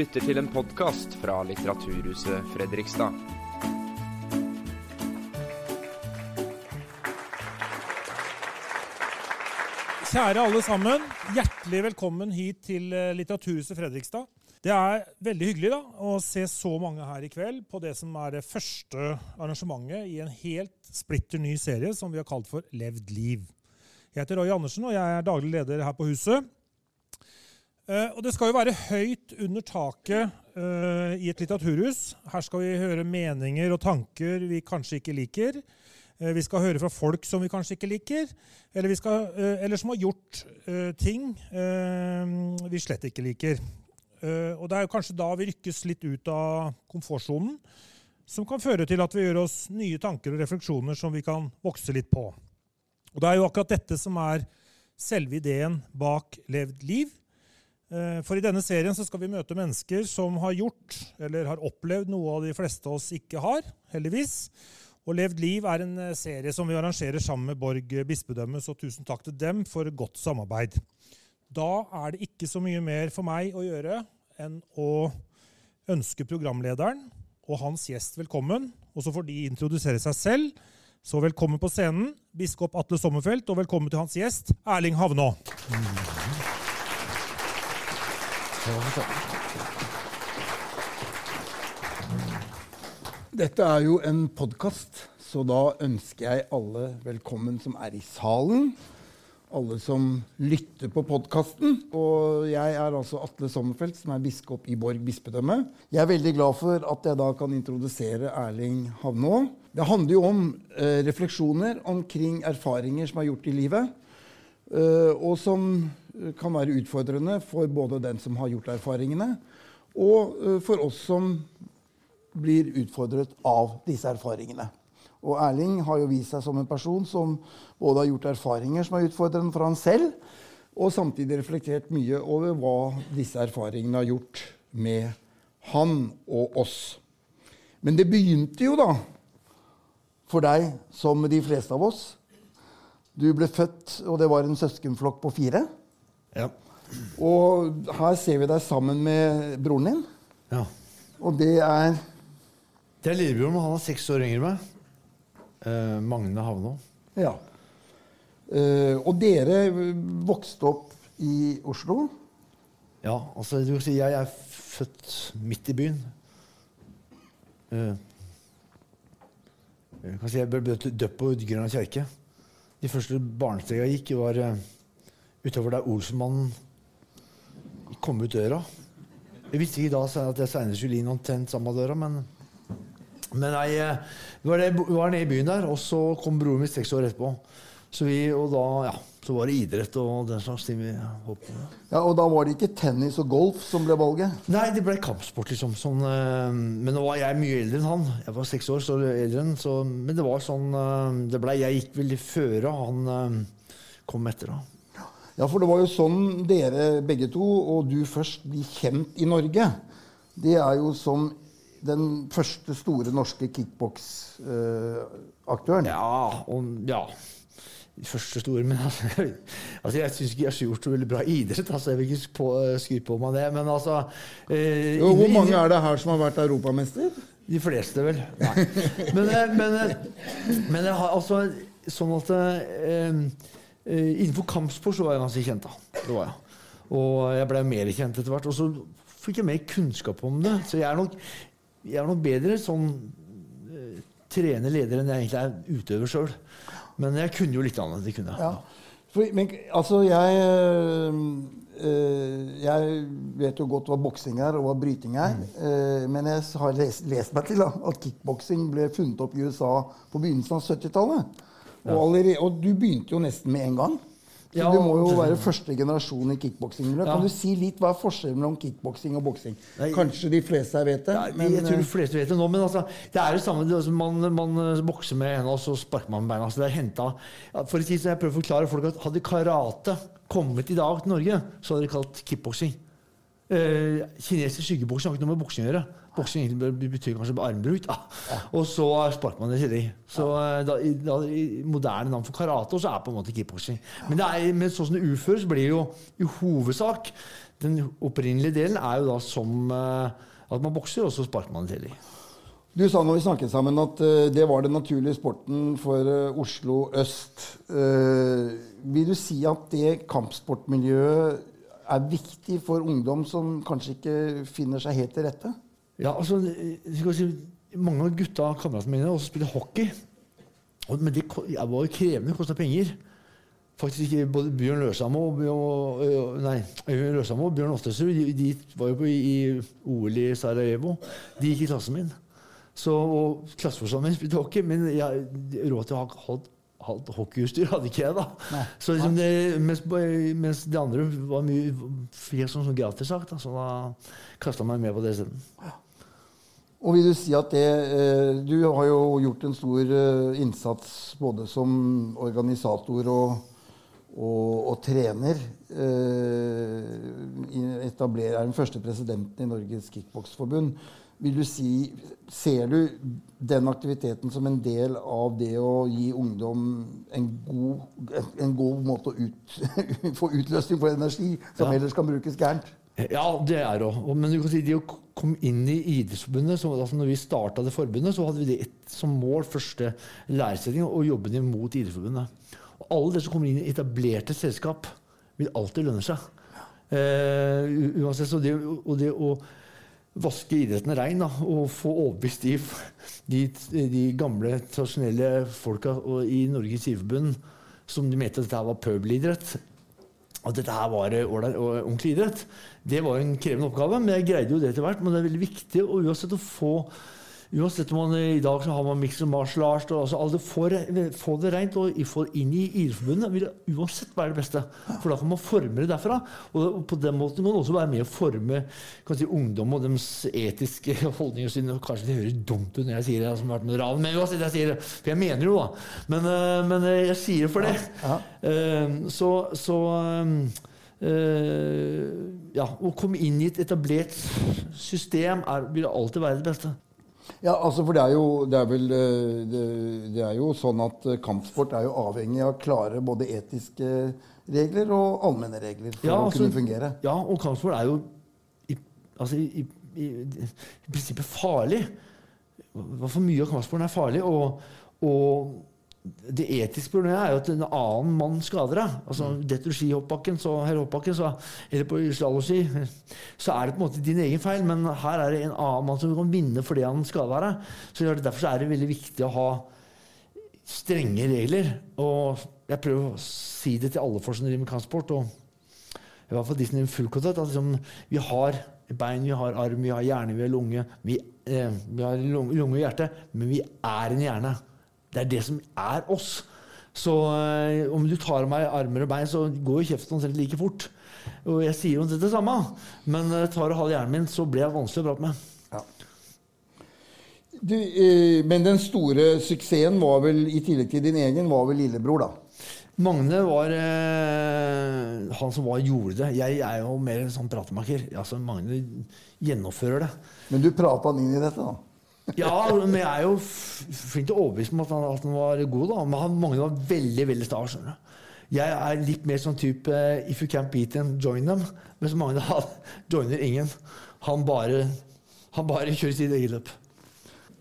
lytter til en podkast fra Litteraturhuset Fredrikstad. Kjære alle sammen, hjertelig velkommen hit til eh, Litteraturhuset Fredrikstad. Det er veldig hyggelig da, å se så mange her i kveld på det som er det første arrangementet i en helt splitter ny serie som vi har kalt for Levd liv. Jeg heter Roy Andersen, og jeg er daglig leder her på huset. Eh, og det skal jo være høyt under taket eh, i et litteraturhus. Her skal vi høre meninger og tanker vi kanskje ikke liker. Eh, vi skal høre fra folk som vi kanskje ikke liker, eller, skal, eller som har gjort ting vi slett ikke liker. Og Det er jo kanskje da vi rykkes litt ut av komfortsonen, som kan føre til at vi gjør oss nye tanker og refleksjoner som vi kan vokse litt på. Og Det er jo akkurat dette som er selve ideen bak Levd liv. For i denne serien så skal vi møte mennesker som har gjort eller har opplevd noe av de fleste av oss ikke har, heldigvis. Og Levd liv er en eh, serie som vi arrangerer sammen med Borg bispedømme, så tusen takk til dem for godt samarbeid. Da er det ikke så mye mer for meg å gjøre enn å ønske programlederen og hans gjest velkommen. Og så får de introdusere seg selv. Så velkommen på scenen, biskop Atle Sommerfelt, og velkommen til hans gjest, Erling Havnå. Dette er jo en podkast, så da ønsker jeg alle velkommen som er i salen. Alle som lytter på podkasten. Og jeg er altså Atle Sommerfelt, som er biskop i Borg bispedømme. Jeg er veldig glad for at jeg da kan introdusere Erling Havnå. Det handler jo om eh, refleksjoner omkring erfaringer som er gjort i livet. Eh, og som kan være utfordrende for både den som har gjort erfaringene, og eh, for oss som blir utfordret av disse erfaringene. Og Erling har jo vist seg som en person som både har gjort erfaringer som er utfordrende for han selv, og samtidig reflektert mye over hva disse erfaringene har gjort med han og oss. Men det begynte jo da for deg som de fleste av oss. Du ble født, og det var en søskenflokk på fire. Ja. Og her ser vi deg sammen med broren din. ja. Og det er Det er lillebroren min. Han er seks år yngre enn meg. Eh, Magne Havnå. Ja. Eh, og dere vokste opp i Oslo. Ja, altså du kan si jeg er født midt i byen. Eh, jeg kan si jeg ble døpt på Grønland kjerke. De første barnestegene jeg gikk, var uh, utover der Olsenmannen kom ut døra. Jeg visste ikke da at jeg seinere skulle inn omtrent samme døra, men men nei, vi var, det, vi var nede i byen der, og så kom broren min seks år etterpå. Så, vi, og da, ja, så var det idrett og den slags ting vi holdt på med. Ja, Og da var det ikke tennis og golf som ble valget? Nei, det ble kampsport, liksom. Sånn, øh, men nå var jeg mye eldre enn han. Jeg var seks år så eldre enn så, Men det var sånn øh, det ble, Jeg gikk veldig føre, han kom etter. da. Ja, for det var jo sånn dere begge to, og du først, blir kjent i Norge. Det er jo som den første store norske kickboks-aktøren. ja, og, ja. Første store, men altså, altså Jeg syns ikke jeg har gjort så veldig bra idrett. altså Jeg vil ikke på, skryte på meg det. Men altså eh, jo, Hvor mange er det her som har vært europamester? De fleste, vel. Nei. Men, men, men, eh, men har altså sånn at eh, Innenfor kampsport så var jeg ganske kjent. da. Det var jeg. Og jeg ble mer kjent etter hvert. Og så fikk jeg mer kunnskap om det. Så jeg er nok, jeg er nok bedre sånn uh, trener leder enn jeg egentlig er utøver sjøl. Men jeg kunne jo litt annet. Det kunne ja. For, men altså, jeg øh, Jeg vet jo godt hva boksing er, og hva bryting er. Mm. Øh, men jeg har lest, lest meg til da, at kickboksing ble funnet opp i USA på begynnelsen av 70-tallet. Og, og, du begynte jo nesten med en gang. Så ja, Du må jo være første generasjon i kickboksing. Ja. Kan du si litt hva er forskjellen mellom kickboksing og boksing? Kanskje de fleste her vet det? Ja, men, jeg tror de eh, fleste vet det nå. Men altså, det er det samme. Altså, man, man, eh, bokser med en og så sparker man med beina. Altså, det er hentet, for å si, så jeg prøver å forklare folk at Hadde karate kommet i dag til Norge, så hadde de kalt kickboksing. Eh, kinesisk skyggeboksing har ikke noe med boksing å gjøre. Boksing betyr kanskje armbruk. Da. Og så sparker man det til Så i da, i moderne navn for karate, og så er det på en måte kickboksing. Men, det er, men sånn som det utføres, blir det jo i hovedsak den opprinnelige delen er jo da som eh, at man bokser, og så sparker man til de. Du sa når vi snakket sammen at uh, det var den naturlige sporten for uh, Oslo øst. Uh, vil du si at det kampsportmiljøet er viktig for ungdom som kanskje ikke finner seg helt til rette? Ja, altså, jeg skal si, Mange av gutta kameratene mine også spiller hockey. Og, men det jeg var krevende, kosta penger. Faktisk ikke både Bjørn Løsamo og, og, og nei, og Bjørn Oftesrud de, de var jo på, i, OL i Sarajevo. De gikk i klassen min. Så, og Klasseforstanderen min spilte hockey, men jeg, råd til å ha holdt halvt hockeyutstyr hadde ikke jeg. da. Så liksom det, mens, mens de andre var mye fikk som sånn gratissak, da, så da kasta jeg meg med på det isteden. Og vil du si at det eh, Du har jo gjort en stor eh, innsats både som organisator og, og, og trener. Etabler, er den første presidenten i Norges Kickboksforbund. Vil du si, Ser du den aktiviteten som en del av det å gi ungdom en god, en god måte å ut, få utløsning for energi, som Ja. ellers kan brukes gærent? Ja, det er det òg. Men du kan si, det å komme inn i Idrettsforbundet så, altså Når vi starta det forbundet, så hadde vi det som mål første læresetting å jobbe mot Idrettsforbundet. Og alle dere som kommer inn i etablerte selskap, vil alltid lønne seg. Eh, uansett, det, og det å vaske idretten rein da, og få overbevist de, de, de gamle, tradisjonelle folka i Norges Idrettsforbund som de mente at dette var pøbelidrett, at dette her var ordentlig idrett. Det var en krevende oppgave, men jeg greide jo det etter hvert. Men det er veldig viktig og uansett å få Uansett om man I dag så har man mixed martial arts. Og, altså, alle får, få det rent og få det inn i Idrettsforbundet vil uansett være det beste. For da kan man forme det derfra. Og på den måten kan man også være med å forme si, ungdom og deres etiske holdninger. sine. kanskje det høres dumt ut når jeg sier det, som har vært med ran, men uansett, jeg sier det. For jeg mener det jo, da. Men, øh, men jeg sier det for det. Ja. Eh, så så eh, ja, Å komme inn i et etablert system er, vil alltid være det beste. Ja, altså for det er jo, det er vel, eh, det, det er jo sånn at eh, kampsport er jo avhengig av klare både etiske regler og allmenne regler for Ja, å altså- kunne fungere. Ja, og kampsport er jo i, altså, i, i, i prinsippet farlig. For mye av kampsporten er farlig. Og, og det etiske problemet er jo at en annen mann skader deg. Altså, Detter du skihoppbakken, så, hoppbakken, så, eller på slalåmski, så er det på en måte din egen feil. Men her er det en annen mann som kan vinne fordi han skader deg. Så Derfor så er det veldig viktig å ha strenge regler. Og jeg prøver å si det til alle folk som driver med kampsport. og i hvert fall de som driver full kontakt. At liksom, vi har bein, vi har arm, vi har hjerne, vi har lunge. Vi, eh, vi har lunge og hjerte, men vi er en hjerne. Det er det som er oss. Så eh, om du tar meg meg armer og bein, så går jo kjeften omtrent like fort. Og jeg sier jo omtrent det samme, men eh, tar du halve hjernen min, så blir jeg vanskelig å prate med. Ja. Du, eh, men den store suksessen var vel, i tillegg til din egen, var vel lillebror, da? Magne var han som var gjorde det. Jeg er jo mer en sånn pratemaker. Altså, Magne gjennomfører det. Men du prata han inn i dette, da? Ja, men jeg er jo flink til å overbevise om at han, at han var god, da. Men han, Magne var veldig veldig sta. skjønner du. Jeg er litt mer sånn type If you can't beat them, join them. Mens Magne han joiner ingen. Han bare, han bare kjører sitt eget løp.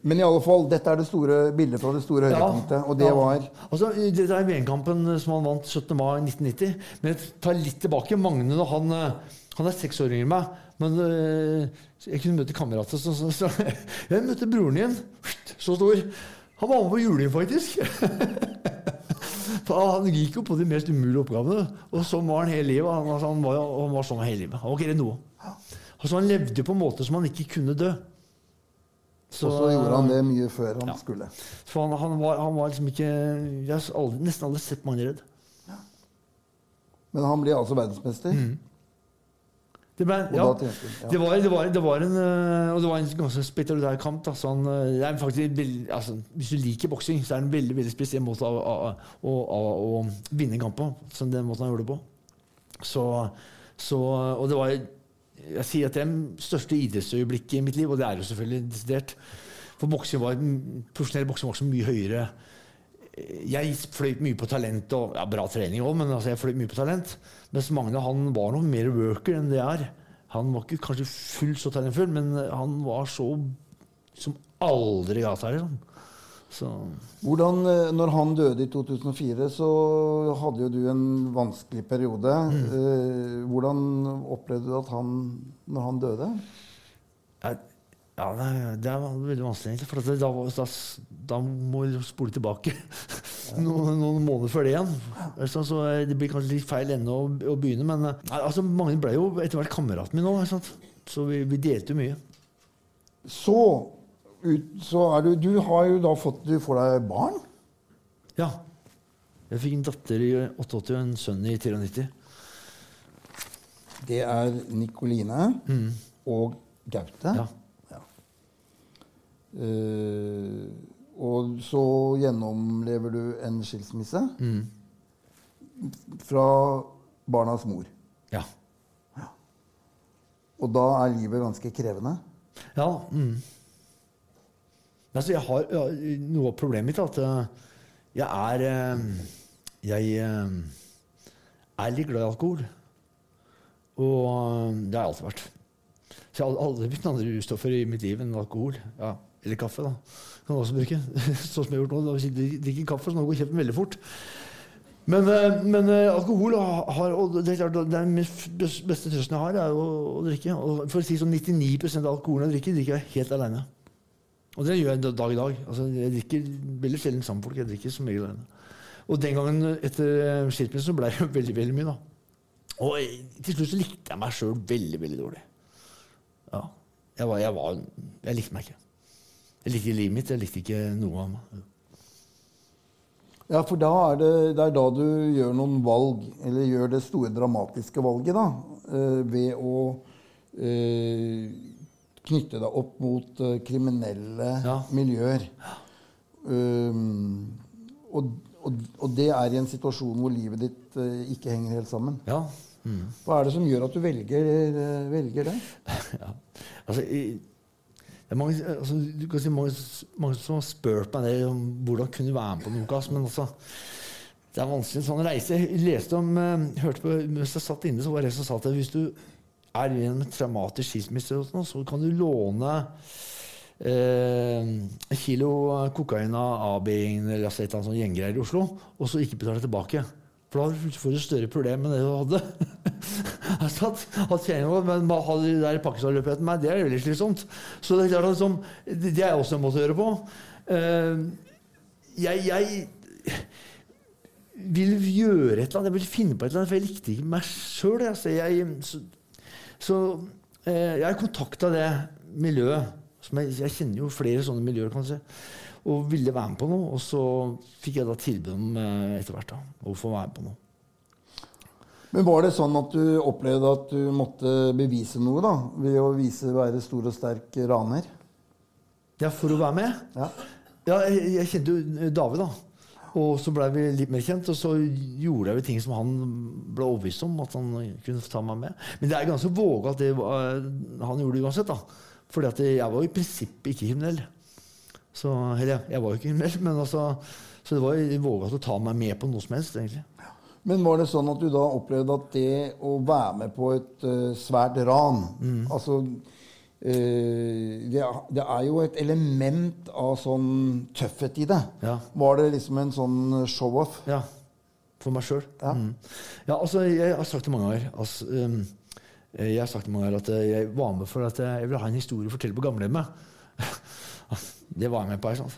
Men i alle fall, dette er det store bildet fra det store høydepunktet. Og det ja. var Altså, Det er VM-kampen som han vant 17. mai 1990. Men jeg tar litt tilbake. Magne han, eh, han er seks år yngre enn meg. Men øh, jeg kunne møte kamerater. Så, så, så, jeg møtte broren din. Så stor. Han var med på juling, faktisk. Han gikk jo på de mest umulige oppgavene. Og sånn var han hele livet. Han, altså, han, var, han var sånn hele livet. Han var ikke redd noe. Altså, han levde på en måte som han ikke kunne dø. Og så gjorde han det mye før han Ja. skulle. For han, han, var, han var liksom ikke Jeg har aldri, nesten aldri sett mange redd. Men han ble altså verdensmester. Det, ble, ja, tjente ja. det, var, det, var, det var en øh, Og det var en ganske spektakulær kamp. Da, så han, er faktisk altså, hvis du liker boksing, så er det en veldig veldig spesiell måte å, å, å, å, å vinne en kamp på. Som den måten han gjorde det på. Så, så, og det var Jeg sier at det er det største idrettsøyeblikket i mitt liv, og det er jo selvfølgelig desidert. For boksing var, profesjonell boksing var så mye høyere Jeg fløy mye på talent og ja, bra trening òg, men altså, jeg fløy mye på talent. Mens Magne han var noe mer worker enn det er. Han var ikke kanskje fullt så talentfull, men han var så som aldri ga seg. Liksom. Så Hvordan, eh, når han døde i 2004, så hadde jo du en vanskelig periode. Mm. hvordan opplevde du at han når han døde? ja, det, det er veldig vanskelig, egentlig. For da, da, da må vi spole tilbake noen, noen måneder før det igjen. Så, så det blir kanskje litt feil ende å, å begynne, men eh, altså, mange ble jo etter hvert kameraten min òg. Så vi, vi delte mye. Så, ut, så er du Du har jo da fått Du får deg barn? Ja. Jeg fikk en datter i 88 og en sønn i 93. Det er Nikoline og Gaute. Ja. Eh, og så gjennomlever du en skilsmisse fra barnas mor. Ja. Og da er livet ganske krevende. Ja. Mm. Altså, jeg har ja, Noe av problemet mitt at eh, jeg er eh, Jeg eh, er litt glad i alkohol. Og det har jeg alltid vært. Så jeg har aldri brukt andre russtoffer i mitt liv enn alkohol. Ja, eller kaffe, da. Kan du også bruke. Sånn som jeg har gjort nå. Drikker kaffe, så nå går kjeften veldig fort. Men, men alkohol har, og det er klart, den beste trøsten jeg har, er å drikke. Og for å si sånn 99 av alkoholen jeg drikker, drikker jeg helt aleine. Og det gjør jeg dag i dag. Altså, jeg drikker veldig sjelden sammen med folk. Jeg drikker som regel alene. Og den gangen etter eh, skilsmissen ble det veldig veldig mye. da. Og eh, til slutt så likte jeg meg sjøl veldig veldig dårlig. Ja. Jeg, var, jeg, var, jeg likte meg ikke. Jeg likte livet mitt. Jeg likte ikke noe av meg. Ja, for da er det, det er da du gjør noen valg, eller gjør det store dramatiske valget, da, eh, ved å eh, knytte deg opp mot uh, kriminelle Ja. miljøer. Um, og, og, og det er i en situasjon hvor livet ditt uh, ikke henger helt sammen. Ja. Mm. Hva er det som gjør at du velger, uh, velger det? ja. Altså, i, det er mange, altså, du kan si mange, mange som har spurt meg det, om hvordan kunne du være med på noe. Men altså, det er vanskelig en sånn reise. Jeg leste om, hørte på, Mens jeg satt inne, så var det en som sa at hvis du er i en traumatisk skilsmisse, sånn, så kan du låne eh, kilo kokain av AB-gjengen eller altså et eller annet sånt gjenggreier i Oslo, og så ikke betale tilbake. For da får du større problem enn det du hadde. altså at, at tjeningen, men å ha de der Pakistan-løpet meg, det er veldig slitsomt. Så det er klart at liksom, det det er også en måte å gjøre på. Eh, jeg, jeg vil gjøre et eller annet, jeg vil finne på et eller annet, for jeg likte ikke meg sjøl. Altså, jeg, så eh, jeg kontakta det miljøet. Som jeg, jeg kjenner jo flere sånne miljøer, kan du si. Og ville være med på noe. Og så fikk jeg da tilbud om eh, etter hvert da, å få være med på noe. Men var det sånn at du opplevde at du måtte bevise noe da, ved å vise være stor og sterk raner? Ja, for å være med? Ja. Ja, jeg, jeg kjente jo David, da. Og så blei vi litt mer kjent, og så gjorde jeg jo ting som han ble overbevist om at han kunne ta meg med. Men det er ganske våga at det var, han gjorde det uansett, da. Fordi at jeg var jo i prinsippet ikke kriminell. Så, eller jeg- var jo ikke kriminell, men altså Så det var jo våga å ta meg med på noe som helst, egentlig. Men var det sånn at du da opplevde at det å være med på et uh, svært ran Altså eh, det, er- det er jo et element av sånn tøffhet i det. Ja. Var det liksom en sånn show-off? Ja. For meg sjøl. Ja. Mm. ja, altså, jeg har sagt det mange ganger. Altså, um, jeg har sagt det mange ganger at eh, jeg var med for at jeg ville ha en historie å fortelle på gamlehjemmet. det var jeg med på. Her, sånn.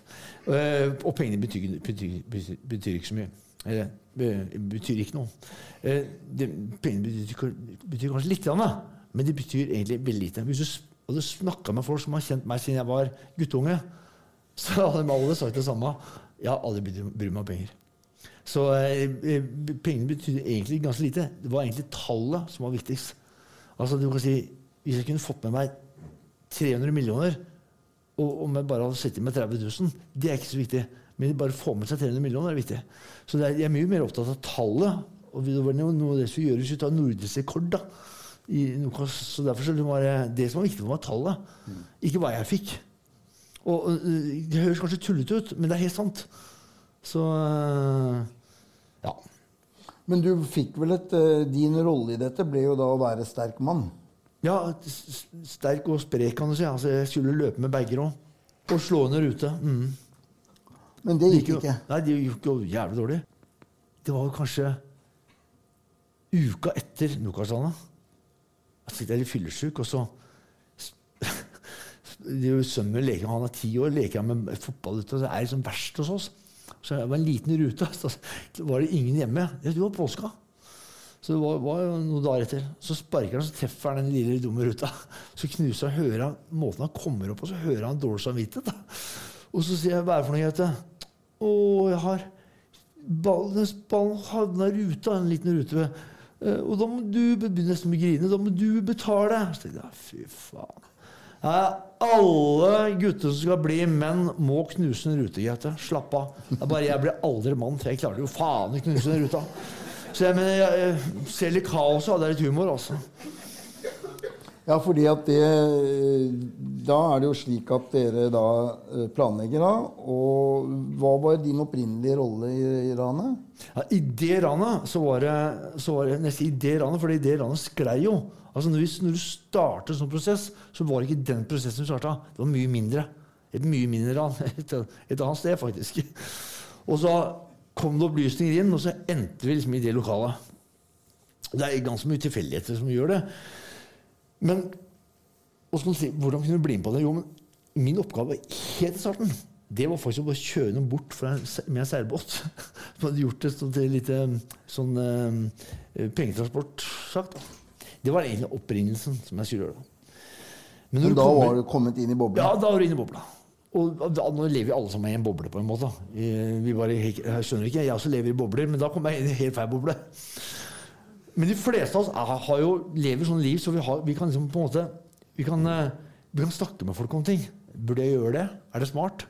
Eh, og pengene betyr, betyr, betyr, betyr ikke så mye. Eller betyr ikke noe. Eh, pengene betyr, kanskje litt, men det betyr egentlig veldig lite. Hvis du s- du snakka med folk som har kjent meg siden jeg var guttunge, så hadde de alle sagt det samme. Jeg har aldri brydd meg om penger. Så eh, eh, pengene betydde egentlig ganske lite. Det var egentlig tallet som var viktigst. Altså du kan si, Hvis jeg kunne fått med meg 300 millioner, og om jeg bare hadde sittet med 30 000, det er ikke så viktig. Men bare å få med seg 300 millioner er viktig. Så det er, jeg er mye mer opptatt av tallet. Og det var noe, av det som gjøres vi tar nordisk rekord. da. I, så derfor så var det, det som var viktig for meg, var tallet. Ikke hva jeg fikk. Og, Det høres kanskje tullete ut, men det er helt sant. Så eh, ja. Men du fikk vel et eh, Din rolle i dette ble jo da å være sterk mann. Ja, sterk og sprek, kan du si. Altså, jeg skulle løpe med bager òg. Og slå ned rute. Mm. Men det gikk jo- ikke. Nei, det gikk jo jævlig dårlig. Det var jo kanskje uka etter Nokas-landet. Jeg sitter jeg litt fyllesyk, og så Sønnen min leker, han er ti år, leker jeg med fotball ute. og Det er liksom verst hos oss. Så det var en liten rute. Så var det ingen hjemme. Det var påska. Så det var, var noen dager etter. Så sparker han, så treffer han den lille dumme ruta. Så knuser han, hører han måten han kommer opp på, så hører han dårlig samvittighet. Og så sier jeg, hva er det for noe, Gaute? Å, jeg har ballen, ballen havna i ruta, en liten rute. Eh, Og da må du begynne nesten å grine. Da må du betale. Så tenkte jeg, fy faen. Alle gutter som skal bli menn, må knuse en rute, Gaute. Slapp av. Det er bare jeg blir aldri mann, for jeg klarer jo faen ikke knuse den ruta. Så jeg, mener, jeg, selv i kaoset kaos jeg hadde litt humor, altså. Ja, fordi at det Da er det jo slik at dere da eh, planlegger da. Og hva var din opprinnelige rolle i, i ranet? Ja, I det ranet så var det, så var det nesten i det ranet, for det ranet sklei jo. Altså når, vi, når du starter sånn prosess, så var det ikke den prosessen du starta. Det var mye mindre. Et mye mindre ran. Et, et annet sted, faktisk. Og så kom det opplysninger inn, og så endte vi liksom i det lokalet. Det er ganske mye tilfeldigheter som gjør det. Men man si, hvordan kunne du bli med på det? Jo, men min oppgave helt i starten det var faktisk å bare kjøre dem bort fra, en med en seilbåt. Som hadde gjort det til litt sånn eh, pengetransport, sagt. Det var egentlig opprinnelsen som jeg skulle gjøre. Men Men da kommer- var du kommet inn i bobla? ja, da var du inne i bobla. Og da, nå lever vi alle sammen i en boble, på en måte. Vi bare, jeg skjønner ikke, jeg også lever i bobler, men da kommer jeg inn i helt feil boble. Men de fleste av oss har jo, lever sånn liv, så vi, har, vi kan liksom på en måte vi kan, eh, vi kan snakke med folk om ting. Burde jeg gjøre det? Er det smart?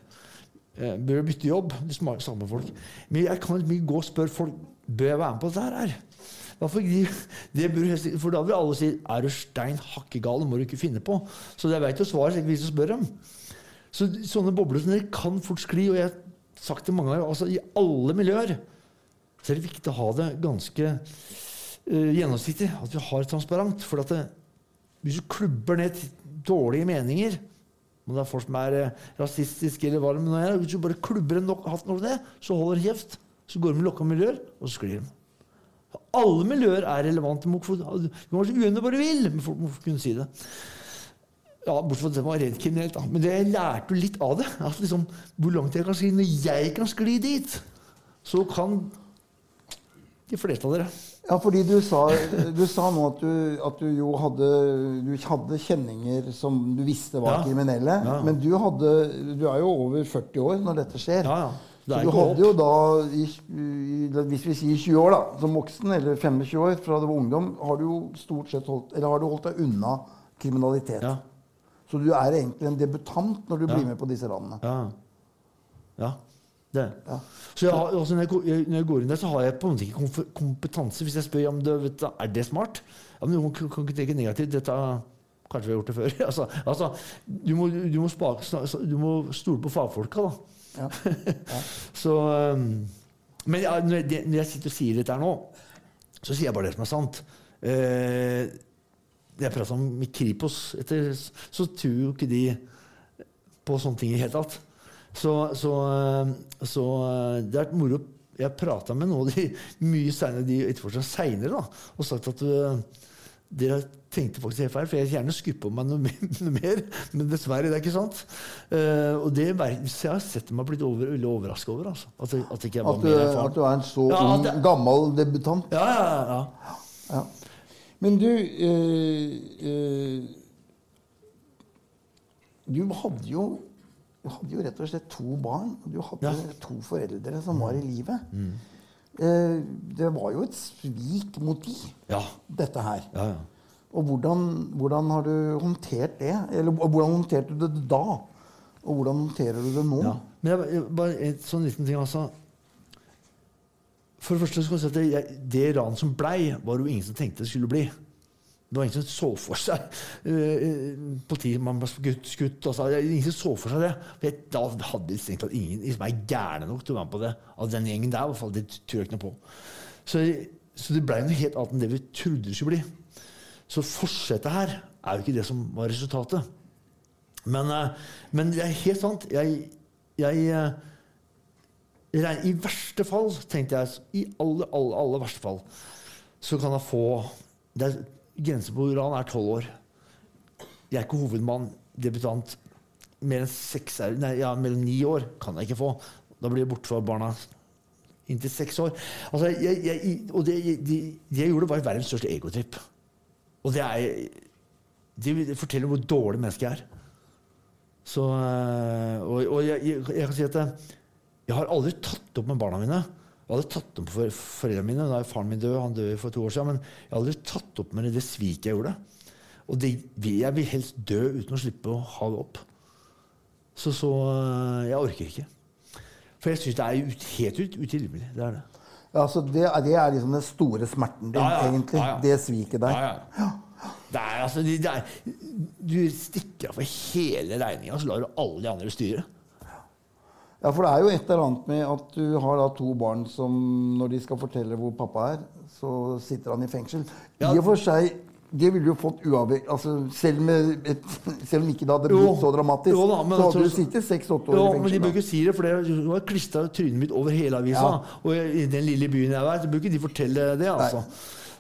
Eh, Bør jeg bytte jobb? Det med folk. Men jeg kan ikke gå og spørre folk Bør jeg være med på dette her? Hvorfor de, det for da vil alle si Er du stein hakkegal? Må du ikke finne på. Så jeg veit jo svaret så jeg hvis spørre spør dem. Så sånne bobler som dere kan fort skli. Og jeg har sagt det mange ganger, altså i alle miljøer så er det viktig å ha det ganske gjennomsiktig. At vi har transparent. For det, hvis du klubber ned dårlige meninger om det er folk som er eh, rasistiske eller hva det nå er, Hvis du bare klubber en hatt over det, så holder de kjeft. Så går de i lukka miljøer, og så sklir de. Alle miljøer er relevante. Du kan være uenig bare vil, men folk må kunne si det. Ja, Bortsett fra at det var rent kriminelt. da. Men det jeg lærte jo litt av det. At liksom, hvor langt jeg kan skli. Når jeg kan skli dit, så kan de fleste av dere. Ja, fordi du sa, du sa nå at du, at du jo hadde, du hadde kjenninger som du visste var Ja. kriminelle. Ja. Men du, hadde, du er jo over 40 år når dette skjer. Ja, ja. Det Så du hadde opp. jo da, i, i, hvis vi sier 20 år da, som voksen, eller 25 år fra du var ungdom, har du jo stort sett holdt, eller har du holdt deg unna kriminalitet. Ja. Så du er egentlig en debutant når du Ja. blir med på disse landene. Ja. ja. Det. Ja. Så jeg altså når, jeg, når jeg går inn der, så har jeg på en måte ikke kompetanse. Hvis jeg spør om det, du, er det smart, ja, men du kan, kan ikke tenke negativt. Dette, kanskje vi har gjort det før. altså, altså, du, må, du, må spa, du må stole på fagfolka, da. Ja. Så, um, men ja, når, jeg, når jeg sitter og sier dette her nå, så sier jeg bare det som er sant. Eh, jeg prata med Kripos, etter, så tror jo ikke de på sånne ting i det hele tatt. Så, så, eh, så det har vært moro. Jeg prata med noen av de mye senere, de etterforskerne seinere og sagt at uh, dere tenkte faktisk helt feil, for jeg vil gjerne skuppe på meg noe, mer- noe mer, men dessverre, det er ikke sant. Uh, og det så jeg har sett meg blitt over, veldig overraska over. Altså, at, at ikke jeg var At, at du er en så Ja, ung, jeg... gammel debutant. Ja, ja, ja. Ja. Men du eh, eh, Du hadde jo du hadde jo rett og slett to barn. og Du hadde Ja. to foreldre som var i live. Mm. Eh, det var jo et svik mot de, ja. dette her. ja, ja. Og hvordan, hvordan har du håndtert det? Eller hvordan håndterte du det da? Og hvordan håndterer du det nå? Ja. Men jeg, jeg, bare en sånn liten ting, altså. For det første skal jeg si at det, jeg, det ran som blei, var det jo ingen som tenkte det skulle bli. Det var ingen som så for seg uh, politimannen ble skutt. skutt så, ingen som så for seg det. For jeg, da hadde strengt tatt ingen som er gærne nok til å være med på det. Av den gjengen der, i hvert fall. Det tror jeg ikke noe på. Så, så det ble noe helt annet enn det vi trodde det skulle bli. Så forsettet her er jo ikke det som var resultatet. Men, uh, men det er helt sant. Jeg, jeg uh, I verste fall, tenkte jeg, i aller, aller, aller verste fall, så kan jeg få det er, Grensen på uran er tolv år. Jeg er ikke hovedmann, debutant. Mer enn seks nei, ja, mellom ni år kan jeg ikke få. Da blir jeg borte fra barna inntil seks år. Altså, jeg, jeg, og det, de, de jeg gjorde, var verdens største egotripp. Og det er Det forteller hvor dårlig menneske jeg er. Så, og, og jeg, jeg, kan si at jeg har aldri tatt opp med barna mine jeg hadde tatt opp for foreldrene mine. Da er faren min død, han døde for to år siden. Men jeg hadde aldri tatt opp med det, det sviket jeg gjorde. Og det, jeg vil helst dø uten å slippe å ha det opp. Så, så jeg orker ikke. For jeg syns det er ut, helt ut, utilgivelig. Det er det. Ja, så det, det, er liksom den store smerten din, ja, ja. egentlig. Ja, det sviket der. Det er, altså, det er, du stikker av for hele regninga, så lar du alle de andre styre. Ja, for det er jo et eller annet med at du har da to barn som når de skal fortelle hvor pappa er, så sitter han i fengsel. Ja. I og for seg det ville jo fått uavhengig altså, selv, et, selv, om ikke det hadde blitt så dramatisk, jo, da, så hadde altså, du sittet seks-åtte år jo, i fengsel. Men de bør ikke si det, for det var klistra trynet mitt over hele avisa. Ja. Og i den lille byen jeg var, så bør ikke de fortelle det, altså.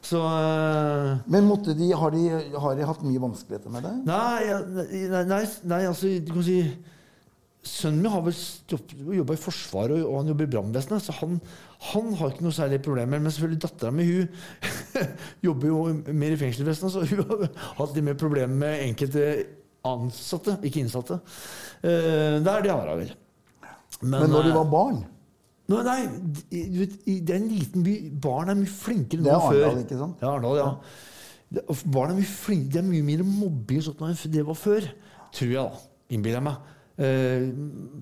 Så, uh, men måtte de, har, de, har de hatt mye vanskeligheter med det? Nei, nei, nei, nei altså du kan si Sønnen min har vel jobba i Forsvaret og han jobber i brannvesenet, så han, han, har ikke noe særlig problemer. Men selvfølgelig dattera mi jobber jo mer i fengselsvesenet, så hun har hatt litt mer problemer med enkelte ansatte, ikke innsatte. Det der, det har hun vel. Men, Men når de var barn? Nå, nei, vet, det er en liten by. Barn er mye flinkere nå før. Det er Arendal, ikke sant? Ja, Arendal, ja. barn er mye flinkere, de er mye mer mobbing enn det var før. Tror jeg, da. Innbiller jeg meg. Uh,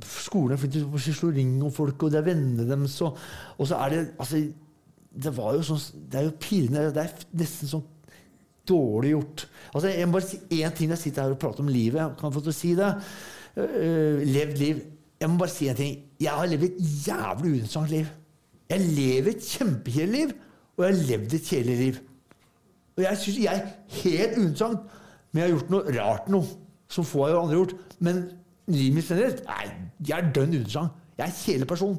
skolen er flink til å slå ring om folk, og det er vennene deres. Og, og, så er det altså, Det var jo sånn Det er jo pirrende. Det er nesten sånn dårlig gjort. Altså, jeg må bare si én ting når jeg sitter her og prater om livet. Jeg kan få til å si det. Uh, levd liv. Jeg må bare si en ting. Jeg har levd et jævlig uinteressant liv. Jeg lever et kjempekjedelig liv, og jeg har levd et kjedelig liv. Og jeg syns jeg er helt uinteressant, men jeg har gjort noe rart noe som få har jo andre gjort. Men livet generelt Nei, jeg er dønn uinteressant. Jeg er en kjedelig person.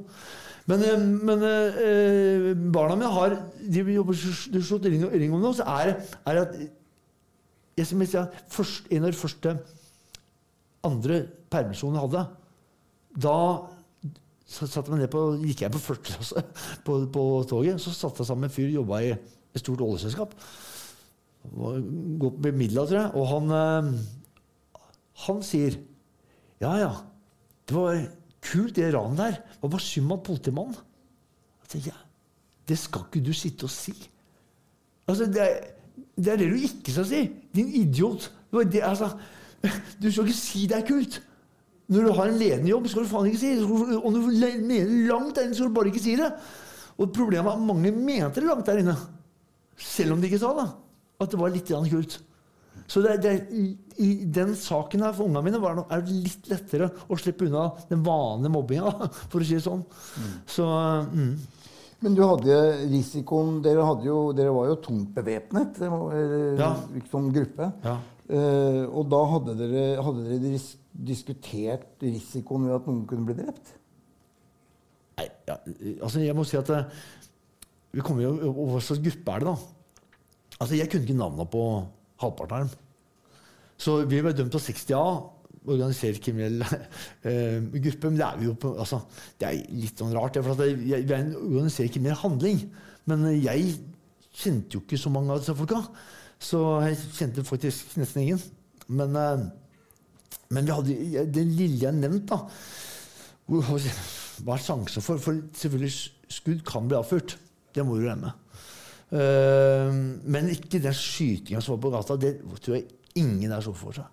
Men, eh, men øh, barna mine har De jobber slått ring, ring om det, så er, er at jeg, som jeg sier, først, En av de første andre permisjonene jeg hadde, da så satte jeg ned på, gikk jeg på første klasse på, på, toget. Så satt jeg sammen med en fyr jobba i et stort oljeselskap. Gå på middag, tror jeg. Og han, han sier ja, ja. Det var kult, det ranet der. Hva var summa av politimannen? ja, det skal ikke du sitte og si. Altså, det er, det er det du ikke skal si. Din idiot. Det, altså, du skal ikke si det er kult. Når du har en ledende jobb, skal du faen ikke si det. Om du mener langt der inne, skal du bare ikke si det. Og problemet er at mange mente det langt der inne. Selv om de ikke sa det. At det var litt kult. Så det, det, i, i, den saken her for ungene mine var det, er det litt lettere å slippe unna den vanlige mobbinga, for å si det sånn. Mm. Så, mm. Men du hadde risikoen Dere, hadde jo, dere var jo tungt bevæpnet ja. som gruppe. Ja. Uh, og da hadde dere, hadde dere diskutert risikoen ved at noen kunne bli drept? Nei, ja, altså jeg må si at eh, vi kommer jo, Hva slags gruppe er det, da? Altså Jeg kunne ikke navnet på halvparten av dem. Så vi ble dømt på 60A, organisert kriminell eh, gruppe. Men det er jo på, altså, det er litt sånn rart. For det, vi er en organisert kriminell handling. Men jeg kjente jo ikke så mange av disse folka. Så jeg kjente faktisk nesten ingen. Men, eh, men vi hadde det lille jeg nevnte, da Hva er sjansen for? For selvfølgelig, skudd kan bli avført. Det må du. Uh, men ikke den skytinga som var på gata. Det tror jeg ingen der så for seg.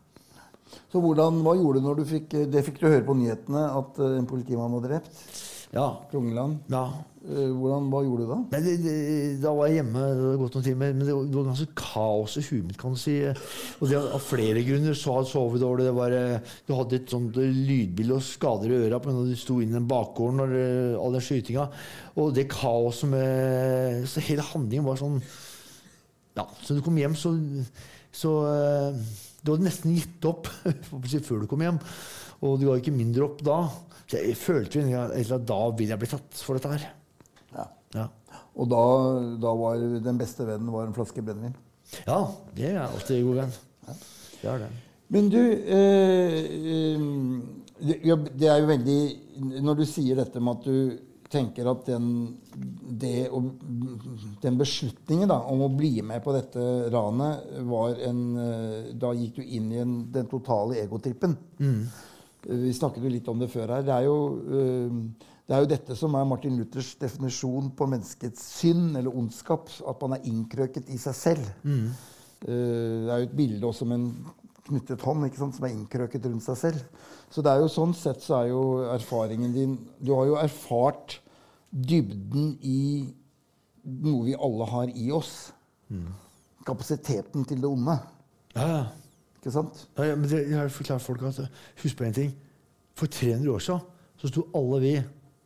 Så hvordan, Hva gjorde du når du fikk det fikk du høre på nyhetene, at uh, en politimann var drept? Ja. Klungeland. ja. Eh, hvordan, hva gjorde du da? Nei, det, det, da var jeg hjemme. Det gått noen timer, men det, var- det var ganske kaos i huet mitt. kan du si. Og det av flere grunner. Så hadde sovet dårlig. Det var, eh, du hadde et sånt eh, lydbilde og skader i øra pga. at du sto inn i den bakgården og all den skytinga. Og det kaoset med Så hele handlingen var sånn Ja, så du kom hjem, så, så Du hadde nesten gitt opp før du kom hjem. Og du ga ikke mindre opp da. Så jeg følte at da vil jeg bli tatt for dette her. Ja. Ja. Og da, da var den beste vennen var en flaske brennevin. Ja, det er alltid god venn. Det er det. Men du eh, eh, det, er jo veldig Når du sier dette med at du tenker at den, det, den beslutningen da, om å bli med på dette ranet var en eh, Da gikk du inn i en, den totale egotrippen. Eh, Vi snakket jo litt om det før her. Det er jo, eh, det er jo dette som er Martin Luthers definisjon på menneskets synd eller ondskap. At man er innkrøket i seg selv. Mm. Det er jo et bilde også med en knyttet hånd ikke sant, som er innkrøket rundt seg selv. Så det er jo sånn sett så er jo erfaringen din Du har jo erfart dybden i noe vi alle har i oss. Kapasiteten til det onde. Ja, ja. Ikke sant? Ja, ja, men det, jeg har forklart folk at Husk på en ting. For 300 år siden så sto alle vi,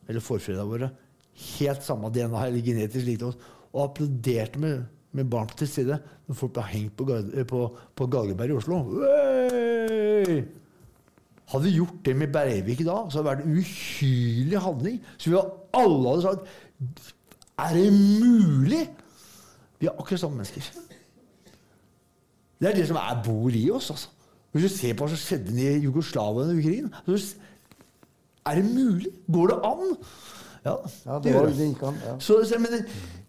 eller forfedrene våre, helt samme DNA eller genetisk like oss, og applauderte med, med barn til stede når folk ble hengt på, eh, på, på Galgeberg i Oslo. Wey! Hadde vi gjort det med Breivik da, så hadde det vært en uhyrlig handling. Så vi alle hadde sagt Er det mulig? Vi er akkurat samme mennesker. Det er det som er bor i oss. altså. Hvis du ser på hva som skjedde i Jugoslavia under krigen så Er det mulig? Går det an? Ja, Ja, det gjør det. gikk an. Ja. Så, så jeg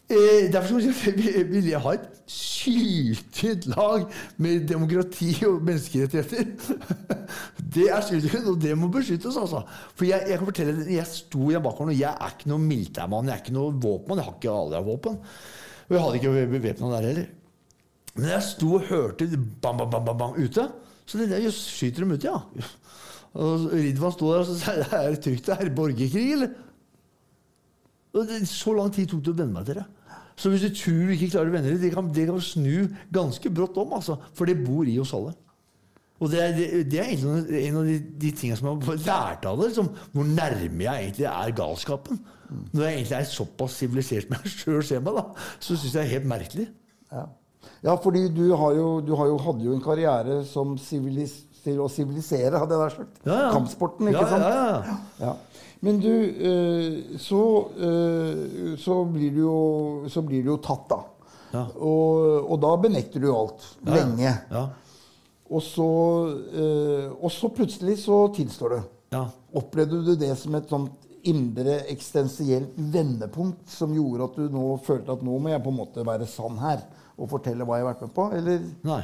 eh, derfor vil- jeg ha et syltynt lag med demokrati og menneskerettigheter. Det er syltynt, og det må beskyttes, altså. For jeg, jeg kan fortelle deg, jeg sto i en bakgård, og jeg er ikke noen militærmann, jeg er ikke noen våpenmann, jeg har ikke alle våpen. Og jeg hadde ikke bevæpna der heller. Men jeg sto og hørte bam, bam, bam, bam, bam ute, så det der skyter dem ute, ja. Og Ridvan sto der og sa jeg, er det trygt, det er borgerkrig, eller? Og det, så lang tid tok det å venne meg til det. Så hvis du tror du ikke klarer å venne deg, det kan, det kan snu ganske brått om, altså. For det bor i oss alle. Og det er, det, det er en av de, de tingene som jeg har lært av det. Liksom, hvor nærme jeg egentlig er galskapen. Når jeg egentlig er såpass sivilisert som jeg sjøl ser meg, da, så syns jeg det er helt merkelig. Ja. Ja, fordi du, har jo, du har jo, hadde jo en karriere som sivilis, til å sivilisere, hadde jeg nær sagt. Ja, ja. Kampsporten, ikke ja, sant? Ja, ja, ja. Ja. Men du, eh, så, eh, så, blir du jo, så blir du jo tatt, da. Ja. Og, og da benekter du jo alt. Lenge. Og så, eh, og så plutselig så tilstår du. Ja. Opplevde du det som et sånt indre eksistensielt vendepunkt som gjorde at du nå følte at nå må jeg på en måte være sann her og fortelle hva jeg har vært med på? Eller Nei.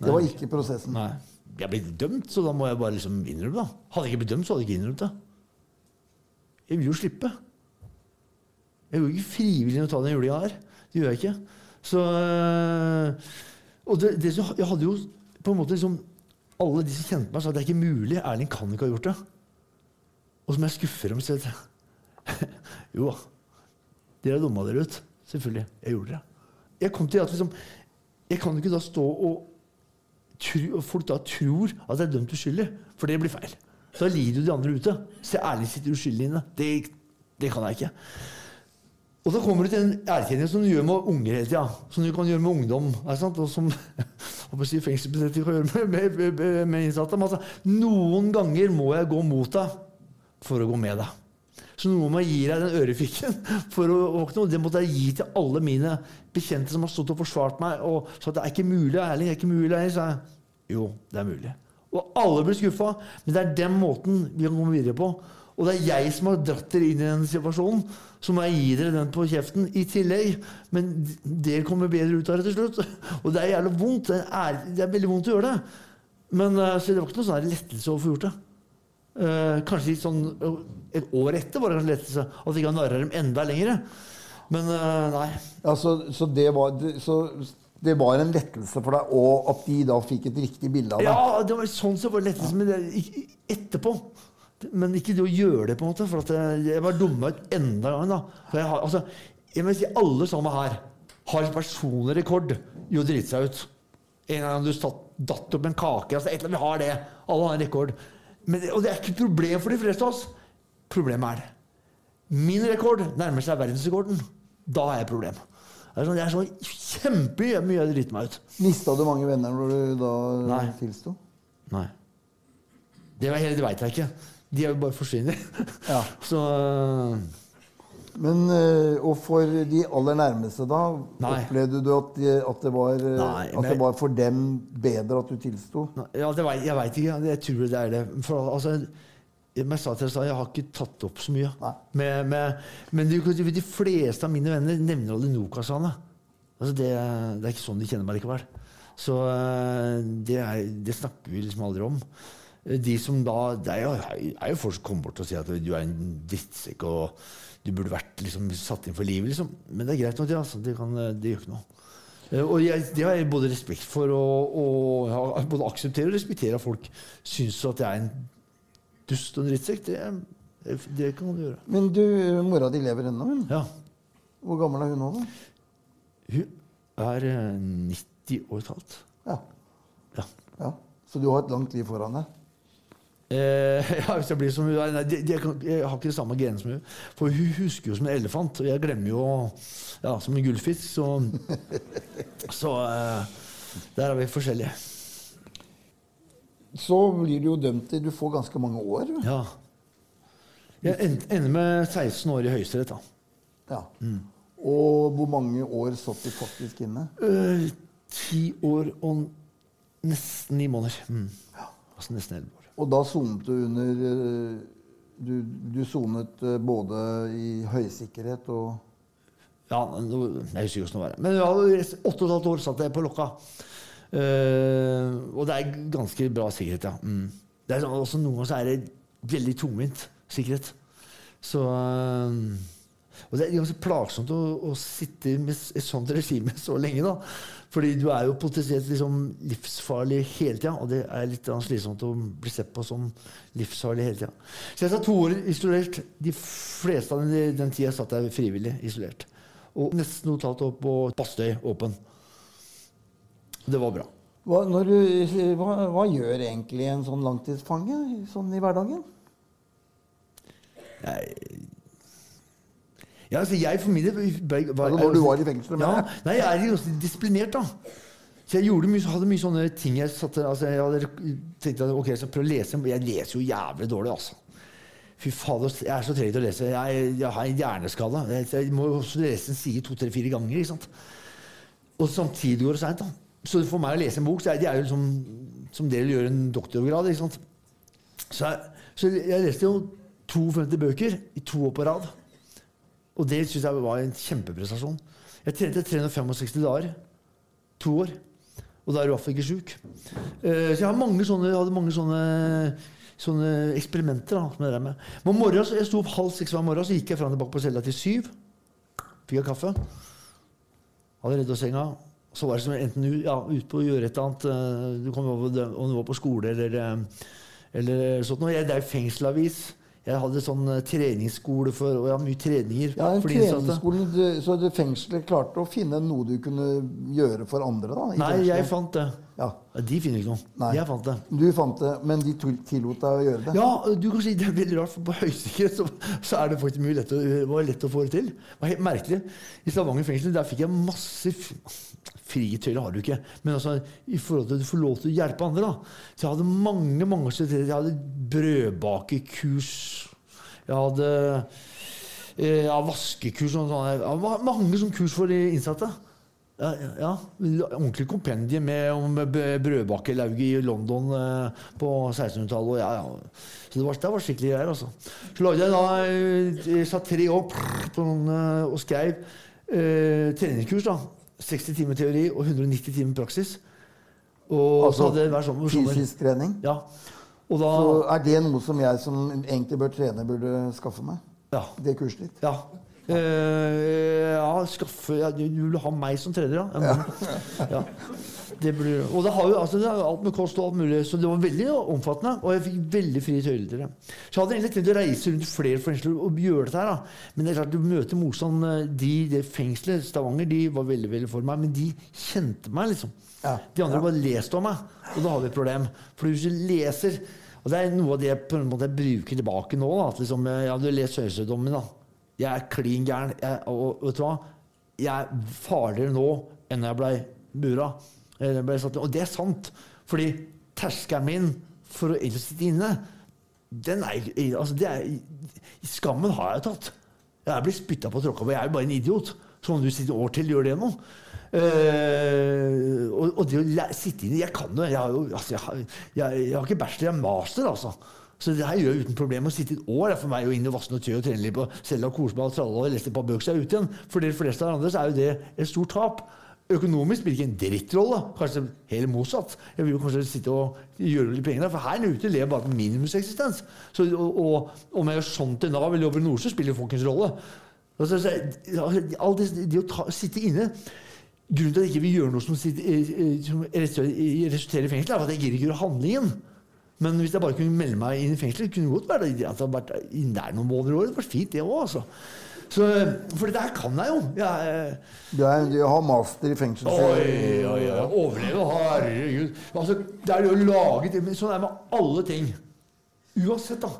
det var ikke prosessen? Nei. Jeg ble dømt, så da må jeg bare liksom innrømme det. Hadde jeg ikke blitt dømt, så hadde jeg ikke innrømt det. Jeg vil jo slippe. Jeg går ikke frivillig og ta den julinga her. Det gjør jeg ikke. Så øh, Og det, det, jeg hadde jo på en måte liksom Alle de som kjente meg, sa at det er ikke mulig. Erling kan ikke ha gjort det. Og så må jeg skuffe dem. Så jeg, jo da. Dere dumma dere ut. Selvfølgelig. Jeg gjorde det. Jeg kom til at liksom Jeg kan ikke da stå og tro, folk da tror at jeg er dømt uskyldig. For det blir feil. Da lider jo de andre ute. Se ærlig sitter uskyldig inne. Det, det kan jeg ikke. Og så kommer du til en erkjennelse som du gjør med unger hele tida. Som du kan gjøre med ungdom. Og som si, fengselsbetjenter kan gjøre med, med, med innsatte. Men altså, noen ganger må jeg gå mot deg for å gå med deg. Så noen må jeg gi deg den ørefikken for å våkne. Og det måtte jeg gi til alle mine bekjente som har stått og forsvart meg. Og sa at det er ikke mulig, Erling. Det er ikke mulig. Erling. Sa jeg, jo, det er mulig. Og alle blir skuffa. Men det er den måten vi kan komme videre på. Og det er jeg som har dratt dere inn i den situasjonen. Så må jeg gi dere den på kjeften i tillegg. Men dere kommer bedre ut av det til slutt. Og det er jævlig vondt. Det er, det er veldig vondt å gjøre det. Men eh, så det var ikke noe sånn lettelse å få gjort det. Eh, kanskje litt sånn eh, Et år etter var det kanskje lettelse. At jeg ikke narra dem enda lenger. Men uh, nei. Altså, så, det var, så det var en lettelse for deg, og at de da fikk et riktig bilde av deg? Ja, det var sånn som var lettelse. Men det, etterpå Men ikke det å gjøre det, på en måte. For at jeg, var dumma ut enda en gang. da. For jeg, har, altså, jeg må si Alle sammen her har en personlig rekord i å drite seg ut. En gang du satt, datt opp en kake. altså et eller annet, Vi har det. Alle har en rekord. Men, og det er ikke et problem for de fleste av oss. Problemet er. Min rekord nærmer seg verdensrekorden. Da har jeg et problem. Det er sånn, jeg er så kjempemye mye jeg driter meg ut. Mista du mange venner når du da Nei. tilsto? Nei. Det, var- det veit jeg ikke. De er jo bare forsvinner. Ja. Så Men, eh, og for de aller nærmeste, da? Nei. Opplevde du at, de, at, det var, eh, Nei, at det var for dem bedre at du tilsto? Ja, det vet, jeg veit ikke. Jeg tror det er det. For, altså, jeg sa til deg, jeg har ikke tatt opp så mye. Med, med, men de, de fleste av mine venner nevner aldri Nokas-ane. Altså, det, det er ikke sånn de kjenner meg likevel. Så øh, det, er, det snakker vi liksom aldri om. De som da Det er jo, er jo folk som kommer bort og sier at du er en drittsekk og du burde vært liksom, satt inn for livet, liksom. Men det er greit nok, det. Altså. Det, kan, det gjør ikke noe. Eh, Og jeg, det har jeg både respekt for og, og jeg både aksepterer og respekterer at folk syns at jeg er en dust og en drittsekk. Det, det kan man gjøre. Men du, mora di lever ennå, hun. Ja. Hvor gammel er hun nå, da? Hun er eh, 90 år og et halvt. Ja. Ja. ja. Så du har et langt liv foran deg? Eh, ja, hvis jeg blir som hun Nei, de, kan- jeg har ikke det samme genet som hun. For hun husker jo som en elefant, og jeg glemmer jo ja, som en gullfisk. Så, så eh, der er vi forskjellige. Så blir du jo dømt til Du får ganske mange år. Ja. Jeg en- ender med 16 år i Høyesterett, da. Ja. Og hvor mange år satt du faktisk inne? Eh, Ti år og nesten ni måneder. Mm. Altså nesten elleve. Og da sonet du under eh, Du, du sonet eh, både i høysikkerhet og Ja, jeg husker ikke hvordan det var. Men ja, åtte og et halvt år satt jeg på Lokka. Uh, og det er ganske bra sikkerhet, ja. Mm. Det er sånn- også Noen ganger så er det veldig tungvint sikkerhet. Så eh, Og det er ganske plagsomt å, å sitte med et sånt regime så lenge, da. Fordi du er jo potensielt liksom livsfarlig hele tida, og det er litt slitsomt å bli sett på som livsfarlig hele tida. Så jeg satt to år isolert. De fleste av den, den tida satt jeg frivillig isolert. Og nesten totalt opp på Bastøy åpen. Det var bra. hva, du, hva, hva gjør egentlig en sånn langtidsfange sånn i hverdagen? Ja, altså jeg for min del var- når du var i fengselet, Ja, nei, jeg er ganske disiplinert, da. Så jeg gjorde mye, hadde mye sånne ting jeg satte altså Jeg hadde tenkte at ok, jeg skal prøve å lese. men Jeg leser jo jævlig dårlig, altså. Fy fader, jeg er så treg til å lese. Jeg, jeg har en hjerneskade. Jeg, jeg må også lese en side to-tre-fire ganger. ikke sant? Og samtidig går det seint. Så for meg å lese en bok, så er det er jo liksom som dere gjør en doktorgrad. ikke sant? Så jeg, så jeg leste jo 52 bøker i to år på rad. Og det syns jeg var en kjempeprestasjon. Jeg trente 365 dager. To år. Og da er du i ikke sjuk. Eh, så jeg mange sånne, hadde mange sånne, sånne eksperimenter. da, som jeg med. Men så Jeg sto opp halv seks hver morgen, så gikk jeg fram tilbake på cella til syv. Fikk jeg kaffe. Hadde redd av senga. Så var det som enten ja, ut på å gjøre et eller annet eh, Du kom over Om du var på skole eller, eh, eller sånt Og Jeg, det jo fengselavis. Jeg hadde sånn eh, treningsskole for Og jeg hadde mye treninger. Ja, en treningsskole, Så det fengselet klarte å finne noe du kunne gjøre for andre? da? Nei, fengselet? jeg fant det. Ja, De finner ikke noe. Nei. Jeg fant det. Du fant det, men de til- tillot deg å gjøre det? Ja, du kan si det er veldig rart, for på høysikkerhet så, så er det faktisk mye lett å, var lett å få det til. Det var helt merkelig. I Stavanger fengsel der fikk jeg masse f- Fritøyler har du ikke, men altså, i forhold til at du får lov til å hjelpe andre. da. Så jeg hadde mange mange steder. Jeg hadde brødbakekurs. Jeg hadde eh, ja, vaskekurs og sånn. Det var mange sånne kurs for de innsatte. Ja, ja. Ordentlig kompendie med om brødbakelauget i London eh, på 1600-tallet. Ja, ja. Så det var, det var skikkelig greier. altså. Så lagde jeg da eh, Jeg satt tre år på noen, og skrev eh, treningskurs. da. 60 timer teori og 190 timer praksis. Og Altså, så hadde det hver sommer. Fysisk trening? Ja. Og da Så er det noe som jeg som egentlig bør trene, burde skaffe meg? Ja. Det kurset ditt? ja. Eh, ja, skaffe ja, Du vil ha meg som trener, ja? ja. Det blir, og det har jo altså, det har alt med kost og alt mulig, så det var veldig omfattende. Og jeg fikk veldig frie tøyler til det. Så jeg hadde egentlig tenkt å reise rundt flere fengsler og gjøre dette her. da. Men det er klart, du møter motstand. eh, De, det fengselet, Stavanger, de var veldig veldig for meg, men de kjente meg, liksom. Ja. De andre bare leste om meg, og da har vi et problem. For hvis du leser Og det er noe av det jeg på en måte bruker tilbake nå. Da, at liksom, ja, du har lest Høyesterettsdommen, da. Jeg er klin gæren. Og, vet du hva? Jeg er farligere nå enn jeg ble bura. Jeg ble og det er sant. Fordi terskelen min for å egentlig sitte inne, den er altså det er, Skammen har jeg tatt. Jeg er blitt spytta på og tråkka på. Jeg er jo bare en idiot. Så om du sitter år til, gjør det noe? Uh, og, og det å sitte inne Jeg kan jo Jeg jo altså, jeg, har, jeg, jeg har ikke bachelor, jeg har master, altså. Så det her gjør jeg uten problem. Å sitte et år er for meg å inn og vaske noe tøy og trene litt på selv og kose meg og tralle og lese et par bøker seg ut igjen. For de fleste av andre så er jo det et stort tap. Økonomisk spiller ikke en drittrolle. Kanskje helt motsatt. Jeg vil jo kanskje sitte og gjøre litt penger der, for her ute lever bare på minimumseksistens. Så, og, og om jeg gjør sånn til Nav eller jobber i Nordsjø, spiller folkens rolle. Altså, så, all det, det å ta, sitte inne Grunnen til at jeg ikke vil gjøre noe som, sitter, eh, eh, som resulterer i fengsel, er at jeg gidder ikke gjøre handlingen. Men hvis jeg bare kunne melde meg inn i fengselet, kunne det godt være at jeg hadde vært inn der noen måneder i året. Det var fint, det òg, altså. Så, for det her kan jeg jo. Jeg, Du, er, du har master i fengsel. Oi, oi, oi. Overleve, herregud. Altså, det er jo laget men Sånn er det med alle ting. Uansett, da.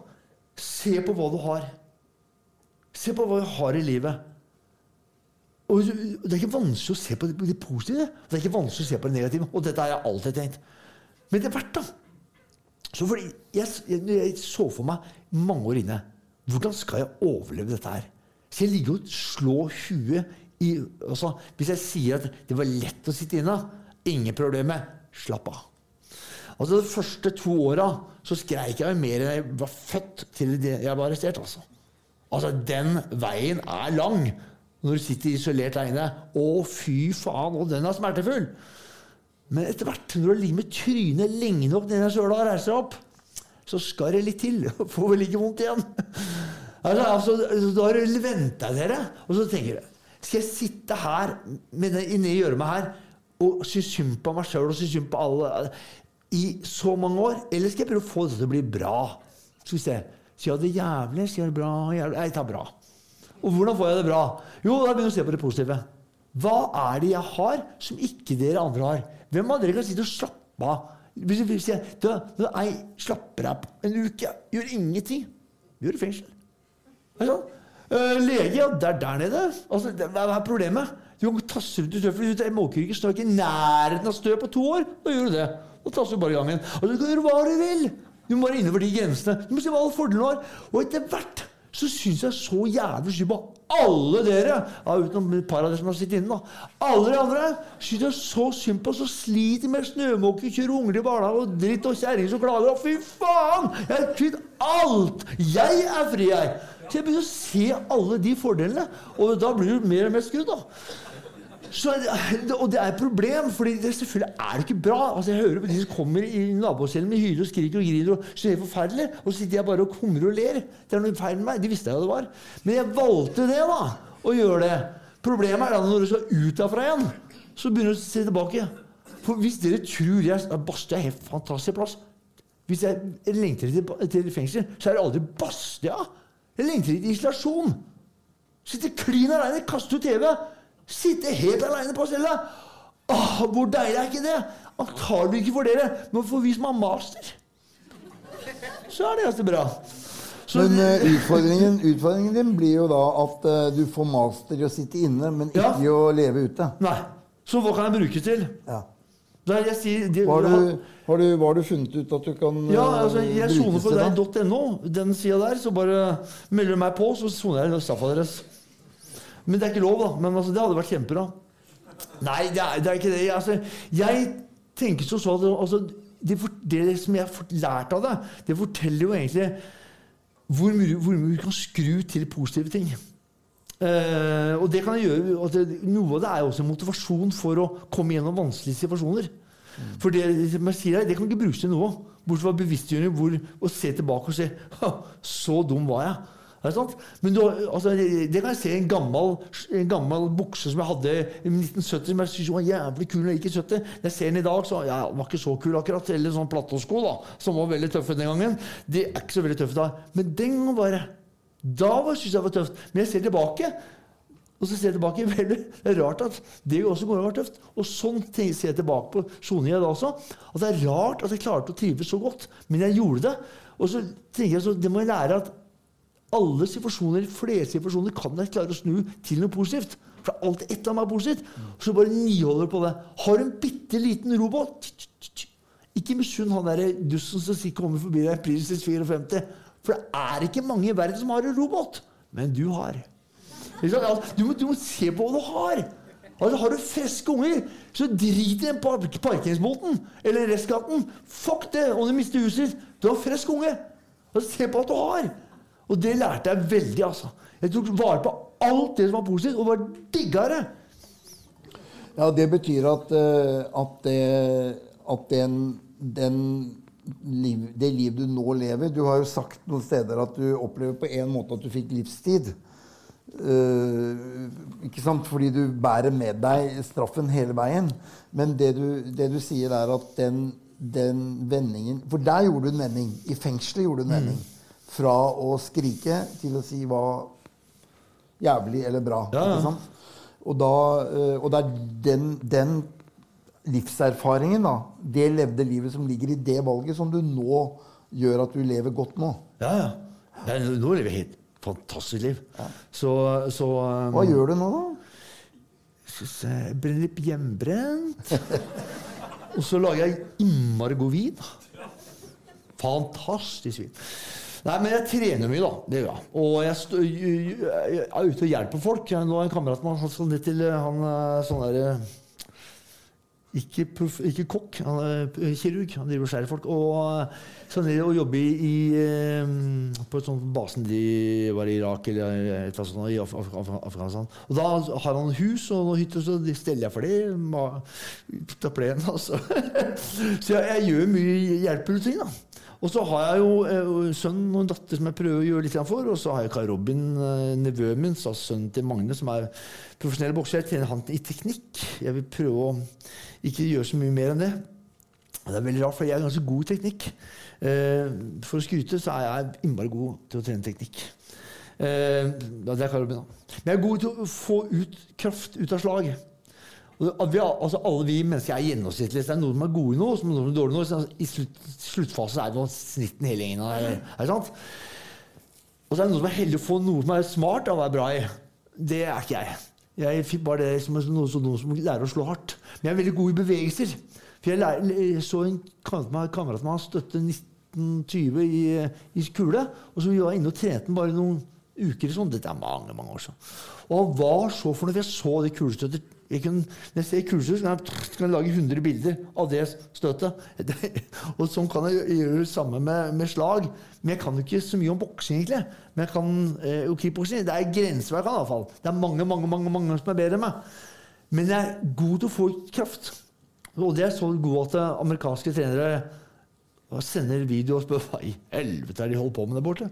Se på hva du har. Se på hva du har i livet. Og Det er ikke vanskelig å se på det, det positive. Det er ikke vanskelig å se på det negative. Og dette har jeg alltid tenkt. Men det er verdt, da. Så fordi jeg, jeg, så for meg mange år inne Hvordan skal jeg overleve dette her? Så jeg ligger og slår huet i altså, Hvis jeg sier at det var lett å sitte inne, ingen problemer. Slapp av. Altså De første to åra så skreik jeg mer enn jeg var født til jeg var arrestert. Altså. altså, den veien er lang når du sitter isolert aleine. Å, fy faen, og den er smertefull! Men etter hvert, når du har med trynet lenge nok nedi søla og reiser deg opp, så skal det litt til. Får vel ikke vondt igjen. Altså, altså, da har du venta dere, og så tenker du Skal jeg sitte her med det inni gjørma her og synes synd på meg sjøl og synes synd på alle i så mange år? Eller skal jeg prøve å få det til å bli bra? Skal vi se. Sier jeg det jævlig? Sier jeg det bra? Jævlig? Jeg tar bra. Og hvordan får jeg det bra? Jo, da begynner jeg å se på det positive. Hva er det jeg har som ikke dere andre har? Hvem av dere kan sitte og slappe av? Hvis du sier du, du, jeg slapper av en uke, gjør ingenting. Gjør i fengsel. Altså? Eh, lege, ja, det er der nede. Altså, det, hva er problemet? Du kan tasse rundt i støv. for I Måkerike står ikke i nærheten av støv på to år. Da gjør du det. Da tasser du bare i gangen. Og du kan gjøre hva du vil. Du må være innenfor de grensene. Du må se hva alle fordelene har. Og etter hvert så syns jeg så jævlig synd på alle dere, ja, utenom et par av dere som har sittet inne, da. Alle de andre syns jeg så synd på, som sliter med snømåke, kjører unger i barnehage og dritt og kjerring som klager. Og fy faen! Jeg er kvitt alt! Jeg er fri, jeg! Så jeg begynner å se alle de fordelene, og da blir du mer og mer skrudd, da. Så, og det er et problem, for selvfølgelig er det ikke bra. Altså, jeg hører på de som kommer i nabocellen med hyler og skriker og griner og så er det forferdelig. Og så sitter jeg bare og humrer og ler. Det er noe feil med meg. Det visste jeg jo det var. Men jeg valgte det, da. Å gjøre det. Problemet er da når du skal ut derfra igjen, så begynner du å se tilbake. For hvis dere tror jeg Bastia er helt fantastisk plass Hvis jeg lengter til, til fengsel, så er det aldri Bastia. Jeg lengter til isolasjon. Sitter klin aleine, kaster ut TV. Sitte helt aleine på cella! Åh, hvor deilig er ikke det? Antagelig ikke for dere, men for vi som har master. Så er det ganske bra. Så, Men uh, utfordringen, utfordringen din blir jo da at uh, du får master i å sitte inne, men ikke Ja. i å leve ute. nei. Så hva kan jeg bruke til? Ja. Da jeg sier, det, Hva har du, har, du, hva har du funnet ut at du kan Ja, eh, altså, jeg brukes soner på til, da? deg.no, den sida der. Så bare melder du meg på, så soner jeg straffa deres. Men det er ikke lov, da. Men altså, det hadde vært kjempebra. Nei, det er, det er ikke det. Altså, jeg tenker som så at altså, det, det som jeg har lært av det, det forteller jo egentlig hvor mye, hvor mye du kan skru til positive ting. Uh, og det kan jeg gjøre, at Noe av det er jo også motivasjon for å komme gjennom vanskelige situasjoner. For det, jeg sier det kan ikke brukes til noe. Bortsett fra bevisstgjøring hvor, og se tilbake og se «Ha, Så dum var jeg. Men du, altså, det kan jeg se en en gammel bukse som jeg hadde i 1970, som jeg syntes var jævlig kul når jeg gikk i 70. Når jeg ser den i dag, så ja, den var ikke så kul akkurat. Eller sånn platåsko, da, som var veldig tøffe den gangen. De er ikke så veldig tøffe da. Men den gangen det Da syntes jeg det var tøft. Men jeg ser tilbake. Og så ser jeg tilbake vel, Det er rart at det også går an å være tøft. Og sånn ser jeg tilbake på soninga da også. At det er rart at jeg klarte å trives så godt. Men jeg gjorde det. Og så tenker jeg så det må jeg lære at alle situasjoner, flere situasjoner kan jeg klare å snu til noe positivt. For det er alltid et eller annet positivt. Så bare niholder på det. Har du en bitte liten robot. Ikke misunn han derre dussen som kommer forbi deg i Princess 54. For det er ikke mange i verden som har en robot. Men du har. Altså, Du må, du må se på hva du har. Altså, har du friske unger, så drit i den parkeringsboten eller restskatten. Fuck det om du mister huset ditt. Du har frisk unge. Altså, se på hva du har. Og det lærte jeg veldig. altså. Jeg tok vare på alt det som var positivt, og var diggere. Ja, det betyr at, eh, at, det, at den, den liv, det liv du nå lever Du har jo sagt noen steder at du opplever på en måte at du fikk livstid. Uh, ikke sant? Fordi du bærer med deg straffen hele veien. Men det du, det du sier, er at den, den vendingen For der gjorde du en vending. I fengselet gjorde du en vending. Fra å skrike til å si hva jævlig eller bra. Ja, ja. Ikke sant? Og, da, eh, og det er den, den livserfaringen, da, det levde livet som ligger i det valget, som du nå gjør at du lever godt nå. Ja, ja. ja nå lever jeg helt fantastisk liv. Så, så um, Hva gjør du nå, da? Synes jeg brenner litt hjemmebrent. Og så lager jeg innmari god vin. Fantastisk vin. Nei, men jeg trener mye, da. Det gjør jeg. Og jeg, stå, jeg er ute og hjelper folk. Jeg, nå er en kamerat med han skal ned til eh, han er sånn derre ikke, proff- ikke kokk, han er eh, kirurg. Han driver og skjærer folk. Og eh, skal ned og jobbe i, i eh, på sånt basen de var i Irak eller et eller annet sånt, i Af Af Af Afghanistan. Og da har han hus og noen hytter, så de steller jeg for det. Ta plenen, altså. så jeg, jeg gjør mye hjelpeting, da. Og så har jeg jo eh, sønn og en datter som jeg prøver å gjøre litt for. Og så har jeg Kai Robin, eh, nevøen min, så sønnen til Magne, som er profesjonell bokser. Jeg trener han i teknikk. Jeg vil prøve å ikke gjøre så mye mer enn det. Det er veldig rart, for jeg er ganske god i teknikk. Eh, for å skryte så er jeg innmari god til å trene teknikk. Det er Kai Robin, da. Men jeg er god til å få ut kraft ut av slag. Og vi, altså alle vi mennesker er gjennomsnittlige. Det er noen som er gode i noe, er noen som er dårlige i noe. Så I slutt, sluttfasen er det snitten hele gjengen. Er, er sant? Og så er det noen som er heldig å få noe som er smart å være bra i. Det er ikke jeg. Jeg fikk bare det som noen, noe, som- noen som lærer å slå hardt. Men jeg er veldig god i bevegelser. For jeg, lærer, jeg så en kamerat med han støtte 1920 i, i kule, og så vi var inne og trente den bare noen uker. Sånn. Dette er mange mange år siden. Og han var så fornøyd, for jeg så det kulestøtet. Jeg kan, når jeg ser kulestøt, kan jeg, kan jeg lage 100 bilder av det støtet. og sånn kan jeg gjøre det samme med, med slag. Men jeg kan jo ikke så mye om boksing, egentlig. Men jeg kan eh, og kickboksing. Det er grenser jeg kan, i hvert fall. Det er mange, mange, mange, mange som er bedre enn meg. Men jeg er god til å få kraft. Og det er så god at eh, amerikanske trenere og sender video og spør hva i helvete er de holder på med der borte.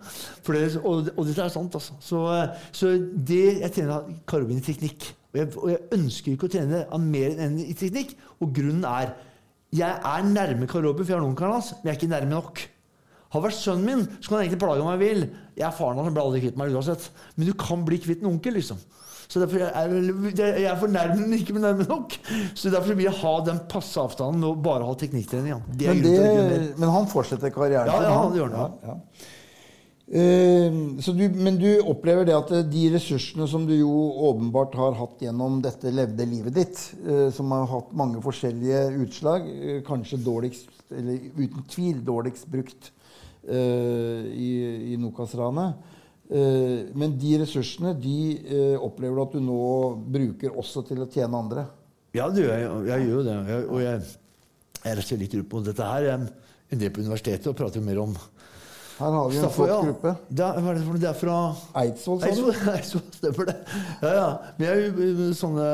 Det, og, og dette er sant, altså. Så, eh, så det jeg trener Karobin i teknikk. Og jeg, og jeg ønsker ikke å trene han mer enn i teknikk. Og grunnen er jeg er nærme Karobin, for jeg har onkelen hans, men jeg er ikke nærme nok. Har vært sønnen min, så kan han egentlig plage om jeg vil. Jeg er faren hans, han blir aldri kvitt meg uansett. Men du kan bli kvitt en onkel, liksom. Så derfor er jeg er for nærme, men ikke nærme nok. Så derfor vil jeg ha den passe avstanden og bare ha teknikktrening. Ja. Men, det, men han fortsetter karrieren Ja, ja, han. det gjør han. Ja, ja. Eh, så du, men du opplever det at eh, de ressursene som du jo åpenbart har hatt gjennom dette levde livet ditt, eh, som har hatt mange forskjellige utslag, eh, kanskje dårligst, eller uten tvil dårligst brukt i, i Nokas-ranet Men de ressursene de opplever du at du nå bruker også til å tjene andre. Ja, du, jeg. Jeg gjør jo det. Jeg, og jeg, jeg reiser litt ut på dette her. Jeg er en del på universitetet og prater jo mer om Her har vi en flott ja. gruppe. Det er, det er fra Eidsvoll, sa du? Eidsvoll, stemmer det. Ja, ja. Men jeg, jo sånne,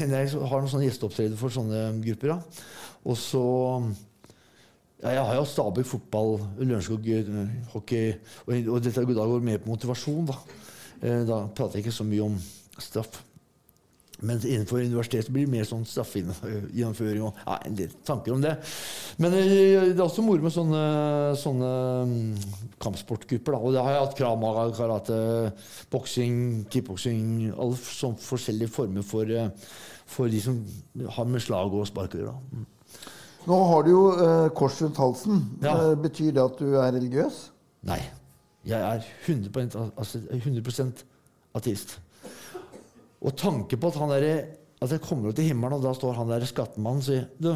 Henrik har noen sånne gjesteopptredener for sånne grupper. Ja. Og så Ja, jeg har jo Stabæk fotball, Lørenskog eh, hockey og, og dette går mer på motivasjon. Da eh, Da prater jeg ikke så mye om straff. Men innenfor universitetet blir det mer sånn straffegjennomføring og ja, en del tanker om det. Men eh, det er også moro med sånne, sånne mm, kampsportgrupper. Da. Og det har jeg hatt krav maga, karate, boksing, kickboksing Alle sånne forskjellige former for, eh, for de som har med slag og spark å gjøre. Mm. Nå har du jo eh, kors rundt halsen. Ja. Eh, betyr det at du er religiøs? Nei. Jeg er 100, altså 100 ateist. Og tanken på at han der, at jeg kommer opp til himmelen, og da står han der skattemannen og sier Du,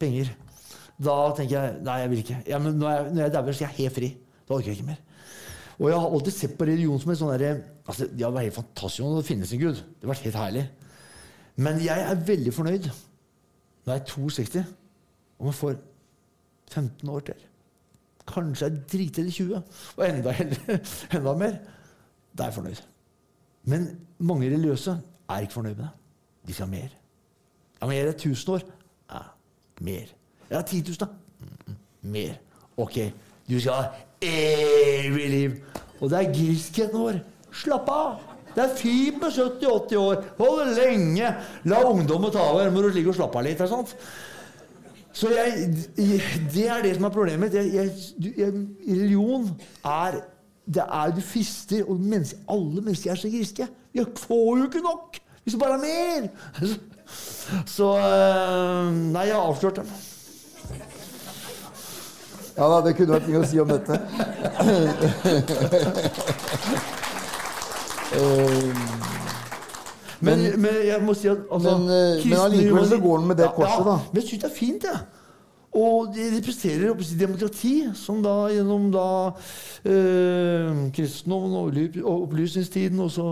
penger. Da tenker jeg Nei, jeg vil ikke. Ja, men når jeg, når jeg dauer, er jeg helt fri. Da orker jeg ikke mer. Og jeg har alltid sett på religion som en sånn derre altså, Det er helt fantastisk om det finnes en gud. Det har vært helt herlig. Men jeg er veldig fornøyd når jeg er 62, om jeg får 15 år til. Kanskje jeg driter i 20, og enda, enda mer. Da er jeg fornøyd. Men mange religiøse er ikke fornøyd med det. De skal ha mer. Ja, men jeg er 1000 år. Ja, mer. Jeg er 10 000, da. Mm, Mer. Ok, du skal ha evig liv. Og det er griskheten vår. Slapp av. Det er fint med 70-80 år. Hold lenge. La ungdommen ta over. Må du ligge og slappe av litt. Er sant? Så jeg, det er det som er problemet. Jeg, religion er det er du fister, og mennesker, alle mennesker er så griske. Vi får jo ikke nok! Hvis det bare er mer! Så øh, Nei, jeg har avslørt dem. Ja da, det kunne vært mye å si om dette. men, Men, men, jeg må si at altså, Men, eh, allikevel så går den med det korset, da. Ja, men jeg syns det er fint, jeg. Og det representerer si, demokrati, som da gjennom da eh, kristendommen og opplysningstiden og så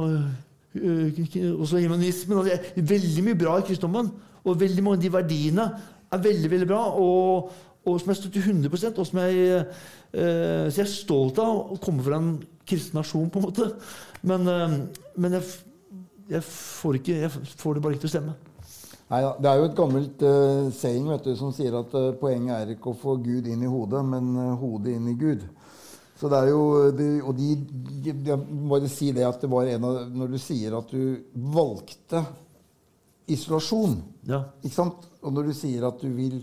øh, og så humanismen. Det er veldig mye bra i kristendommen. Og veldig mange av de verdiene er veldig veldig bra. Og, og som jeg støtter 100% og som jeg, eh, Så jeg er stolt av å komme fra en kristen nasjon, på en måte. Men, eh, men jeg, jeg, får ikke, jeg får det bare ikke til å stemme. Neida, det er jo et gammelt uh, saying vet du, som sier at uh, poenget er ikke å få Gud inn i hodet, men uh, hodet inn i Gud. Så det er jo, de, Og de, de, jeg må bare si det at det var en av Når du sier at du valgte isolasjon Ja. ikke sant? Og når du sier at du vil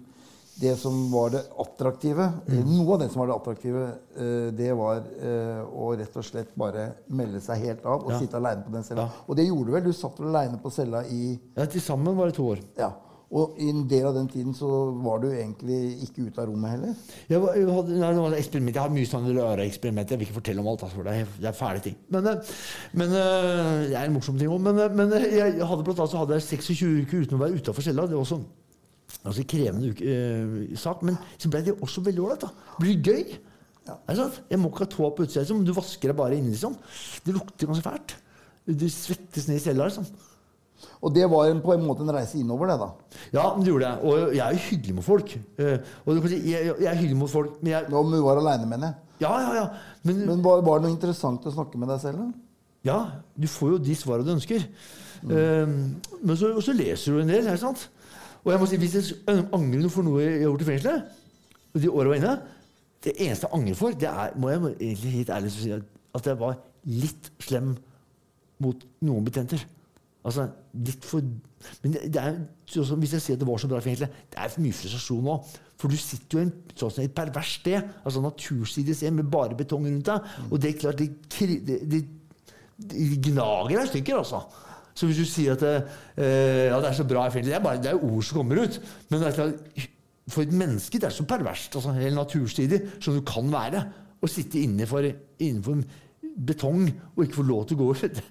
det som var det attraktive mm. Noe av det som var det attraktive, eh, det var eh, å rett og slett bare melde seg helt av og Ja. sitte aleine på den cella. Ja. Og det gjorde du vel? Du satt vel aleine på cella i Ja, Til sammen var det to år. ja. Og i en del av den tiden så var du egentlig ikke ute av rommet heller. Jeg, var, jeg, hadde, nei, det var eksperiment. jeg har mye sånne rare eksperimenter. Jeg vil ikke fortelle om alt. Altså, for det, er, det er fæle ting. Men, eh, men Det er en morsom ting òg. Men, men jeg hadde blant annet så hadde jeg 26 uker uten å være utafor cella. Det var også altså, en krevende uke, eh, sak. Men så ble det også veldig ålreit. Det blir gøy. Ja. Er det sant? Jeg må ikke ha tåa på utsida. Liksom. Du vasker deg bare inni. Liksom. Det lukter ganske fælt. Du svettes ned i cella. Liksom. Og det var en, på en måte en reise innover, det, da. Ja, det gjorde jeg. Og jeg er jo hyggelig mot folk. Eh, og du kan jeg, jeg er hyggelig mot folk, men jeg Om du var aleine, mener jeg. Ja, ja, ja. Men, Men var, var det noe interessant å snakke med deg selv? da? ja, du får jo de svarene du ønsker. Eh, men så, og så leser du en del, ikke sant? Og jeg må si, hvis jeg angrer for noe jeg har gjort i fengselet, de åra var inne Det eneste jeg angrer for, det er, må jeg egentlig helt ærlig si, at- jeg var litt slem mot noen betjenter. Altså, litt for Men det, er, sånn hvis jeg sier at det var så bra i fengselet, det er for mye frustrasjon nå. For du sitter jo i sånn et pervers sted, altså natursidig sted med bare betong rundt deg. Og det er klart, det, det, det, det gnager deg i stykker, altså. Så hvis du sier at det, eh, ja, det er så bra i det er, bare, det er ord som kommer ut. Men for et menneske det er så perverst, altså, helt naturstridig, som du kan være. Å sitte innenfor, innenfor betong og ikke få lov til å gå Det,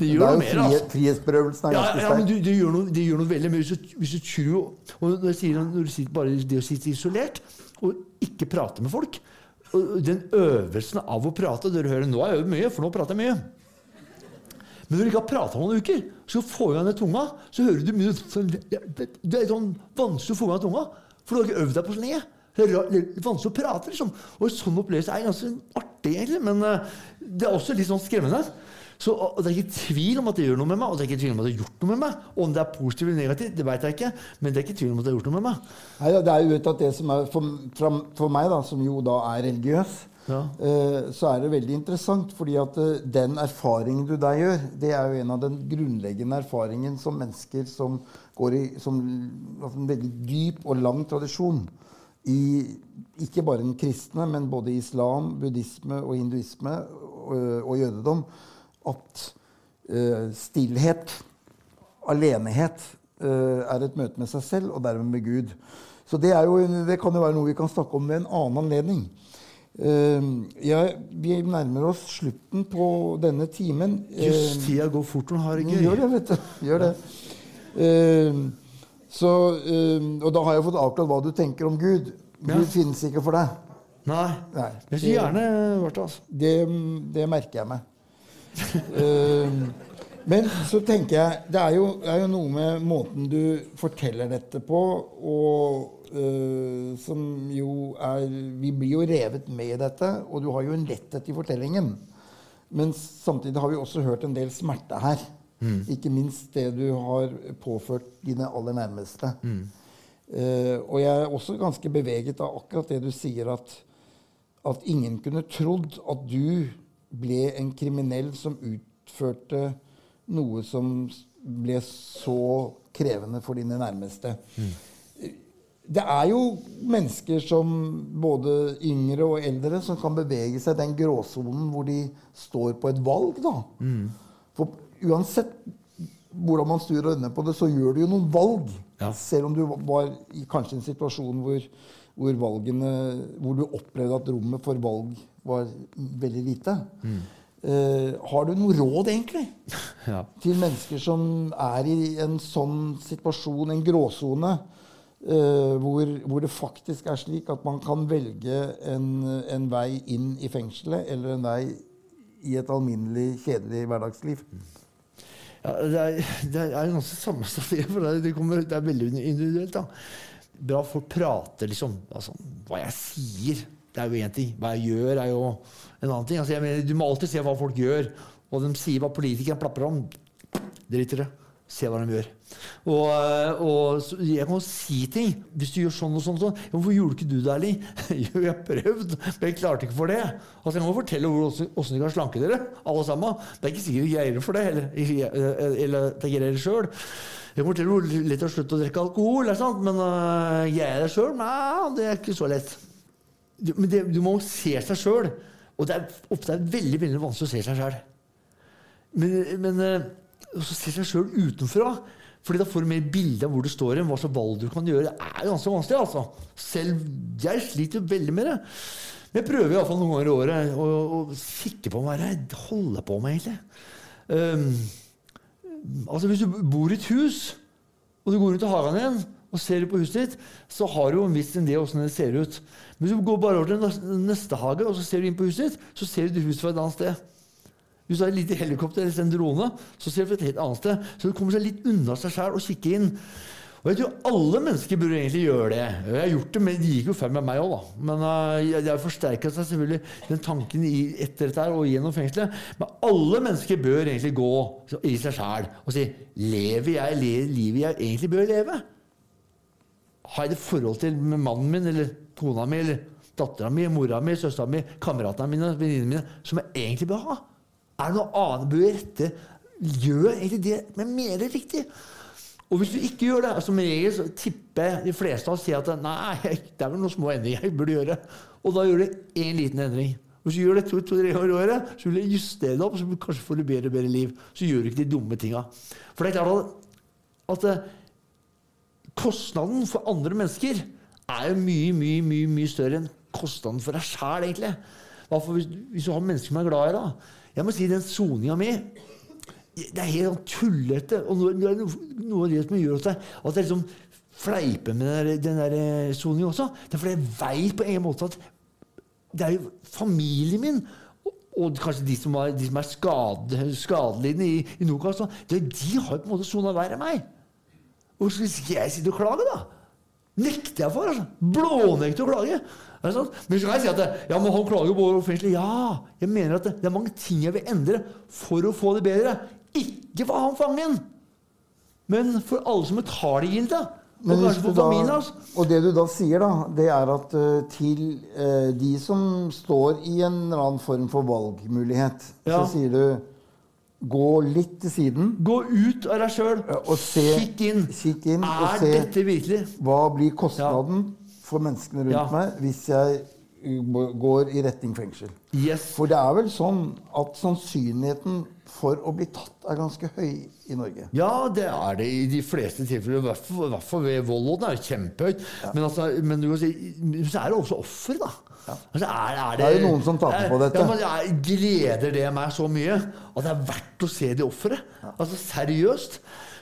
det gjør noe mer, altså. frihetsberøvelsen er Ja, ganske ja, men du, det, gjør noe, det gjør noe veldig mye. Hvis du, hvis du tror og når, jeg sier, når du sitter bare det å sitte isolert og ikke prate med folk og Den øvelsen av å prate Dere hører, nå har jeg øvd mye, for nå prater jeg mye. Men når du ikke har prata noen uker, så får du igjen ned tunga. Så hører du mye sånn Det er sånn vanskelig å få igjen tunga, for du har ikke øvd deg på så lenge. Det er vanskelig å prate, liksom. Og sånn opplevelse er ganske artig, egentlig, men eh, det er også litt sånn skremmende. Så og Det er ikke tvil om at det gjør noe med meg, og det er ikke tvil om at det har gjort noe med meg. Om det er positivt eller negativt, det vet jeg ikke, men det er ikke tvil om at det har gjort noe med meg. Nei, det er jo at det som er for, for meg, da, som jo da er religiøs, Ja. eh, så er det veldig interessant. fordi at eh, den erfaringen du der gjør, det er jo en av den grunnleggende erfaringen som mennesker som går i som, en veldig dyp og lang tradisjon i ikke bare den kristne, men både islam, buddhisme og hinduisme og, og jødedom, at eh, stillhet alenehet eh, er et møte med seg selv og dermed med Gud. Så det, jo, det kan jo være noe vi kan snakke om ved en annen anledning. Eh, jeg, vi nærmer oss slutten på denne timen. Jøss, Eh, tida går fort når man har det gøy. Gjør det, vet du. Gjør det. Eh, så, og da har jeg fått avklart hva du tenker om Gud. Ja. Gud finnes ikke for deg. Nei. Nei. Jeg skulle gjerne vært det. altså. Det, det merker jeg meg. Men så tenker jeg Det er jo, er jo noe med måten du forteller dette på, og eh, som jo er Vi blir jo revet med i dette, og du har jo en letthet i fortellingen. Men samtidig har vi også hørt en del smerte her. Ikke minst det du har påført dine aller nærmeste. Eh, og jeg er også ganske beveget av akkurat det du sier, at, at ingen kunne trodd at du ble en kriminell som utførte noe som ble så krevende for dine nærmeste. Det er jo mennesker som både yngre og eldre som kan bevege seg i den gråsonen hvor de står på et valg. da. For uansett hvordan man snur og vender på det, så gjør du jo noen valg. Ja. Selv om du var i kanskje en situasjon hvor, hvor, valgene, hvor du opplevde at rommet for valg var veldig lite. Eh, har du noe råd, egentlig? Ja. til mennesker som er i en sånn situasjon, en gråsone, hvor, hvor det faktisk er slik at man kan velge en, en vei inn i fengselet eller en vei i et alminnelig, kjedelig hverdagsliv. Ja, det er, det er ganske sammensatt, for det, kommer, det er veldig individuelt. da. Bra folk prater, liksom. Altså, hva jeg sier, det er jo én ting. Hva jeg gjør, er jo en annen ting. Altså, mener, du må alltid se hva folk gjør. Og de sier hva politikerne plapper om. Driter det. Se hva de gjør. Og, øh, og jeg kan si ting. Hvis du gjør sånn og sånn, sånn 'Hvorfor gjorde ikke du det, Erling?' jo, jeg prøvde, prøvd, men jeg klarte ikke for det. Altså, Jeg må fortelle hvordan de kan slanke dere, alle sammen. Det er ikke sikkert jeg greier for det, eller, eller, det greier det sjøl. Jeg kan fortelle hvor lett det er å slutte å drikke alkohol, er men uh, jeg det sjøl? Nei, det er ikke så lett. Men det, du må se seg sjøl. Og det er ofte er veldig veldig vanskelig å se seg sjøl. Men, men eh, også se seg sjøl utenfra. Fordi da får du mer bilde av hvor du står hen, hva slags valg du kan gjøre. Det er ganske vanskelig. altså. Selv jeg sliter jo veldig med det. Men jeg prøver iallfall noen ganger i året å, å kikke på hva det er jeg holder på med, egentlig. Um, altså Hvis du bor i et hus, og du går rundt i hagen din og ser på huset ditt, så har du jo en viss idé åssen det ser ut. Men hvis du går bare over til neste hage og så ser du inn på huset ditt, så ser du huset fra et annet sted. Hvis du har et lite helikopter eller en drone, så ser du et helt annet sted. Så du kommer seg litt unna seg sjæl og kikker inn. Og jeg tror alle mennesker burde egentlig gjøre det. Jeg har gjort det, men det gikk jo feil med meg òg, da. Men uh, det har forsterka seg selvfølgelig den tanken i, etter dette her og gjennom fengselet. Men alle mennesker bør egentlig gå i seg sjæl og si Lever jeg le, livet jeg egentlig bør leve? Har jeg det forhold til mannen min eller kona mi eller dattera mi, mora mi, søstera mi, kameratene mine, venninnene mine, som jeg egentlig bør ha? Er det noe annet bør rette? Gjør egentlig det men mer riktig? Og hvis du ikke gjør det, som regel så tipper de fleste av oss sier at nei, det er vel noen små endringer jeg burde gjøre. Og da gjør du én liten endring. Hvis du gjør det to-tre år i året, så vil du justere det opp, så kanskje får du bedre og bedre liv. Så gjør du ikke de dumme tinga. For det er klart at, at eh, kostnaden for andre mennesker er jo mye, mye, mye, mye større enn kostnaden for deg sjæl, egentlig. Hvis, hvis du har mennesker som er glad i. da. Jeg må si den soninga mi det er helt sånn tullete. Og det er noe, av det som gjør at jeg, at jeg liksom fleiper med den der, der soninga også. Det er fordi jeg veit på en måte at det er jo familien min og, kanskje de som er, de som er skade, skadelidende i, i Nokas, det, de har jo på en måte sona verre enn meg. Hvorfor skal jeg sitte og klage, da? Nekter jeg for. altså. Blånekter å klage. Men så kan jeg si at ja, men han klager på fengselet. Ja, jeg mener at det, det er mange ting jeg vil endre for å få det bedre. Ikke for han fangen, men for alle som betaler gildet. Og da, og det du da sier, da, det er at uh, til uh, de som står i en eller annen form for valgmulighet, Ja. så sier du gå litt til siden Gå ut av deg sjøl. Ja, Kikk inn. kikk inn og Er dette virkelig? hva blir kostnaden for menneskene rundt Ja. meg hvis jeg uh, går i retning fengsel. Yes. For det er vel sånn at sannsynligheten for å bli tatt er ganske høy i Norge. Ja, det er det i de fleste tilfeller. I hvert fall, ved vold. Det er kjempehøyt. kjempehøyt. Men, altså, men du kan si, så er det også offer, da. Altså, er, er Det er jo noen som taper på dette. Ja, men jeg gleder det meg så mye at det er verdt å se det offeret. Altså, seriøst.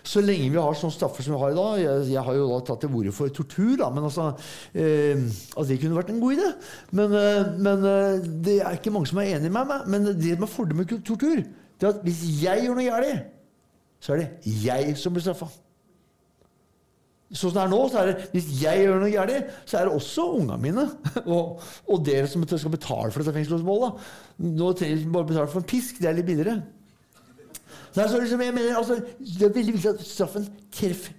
Så lenge vi har sånne straffer som vi har i dag Jeg, jeg har jo da tatt til orde for tortur, da, men altså eh, altså Det kunne vært en god idé. Men, eh, men eh, det er ikke mange som er enig med meg. Men det som er fordelen med tortur, det er at hvis jeg gjør noe galt så er det jeg som blir straffa. Sånn som det er nå, så er det hvis jeg gjør noe galt, så er det også ungene mine og, og dere som skal betale for dette fengselsoppholdet. Nå trenger vi bare betale for en pisk. Det er litt billigere. Så liksom, jeg mener, altså, det er veldig viktig at straffen treffer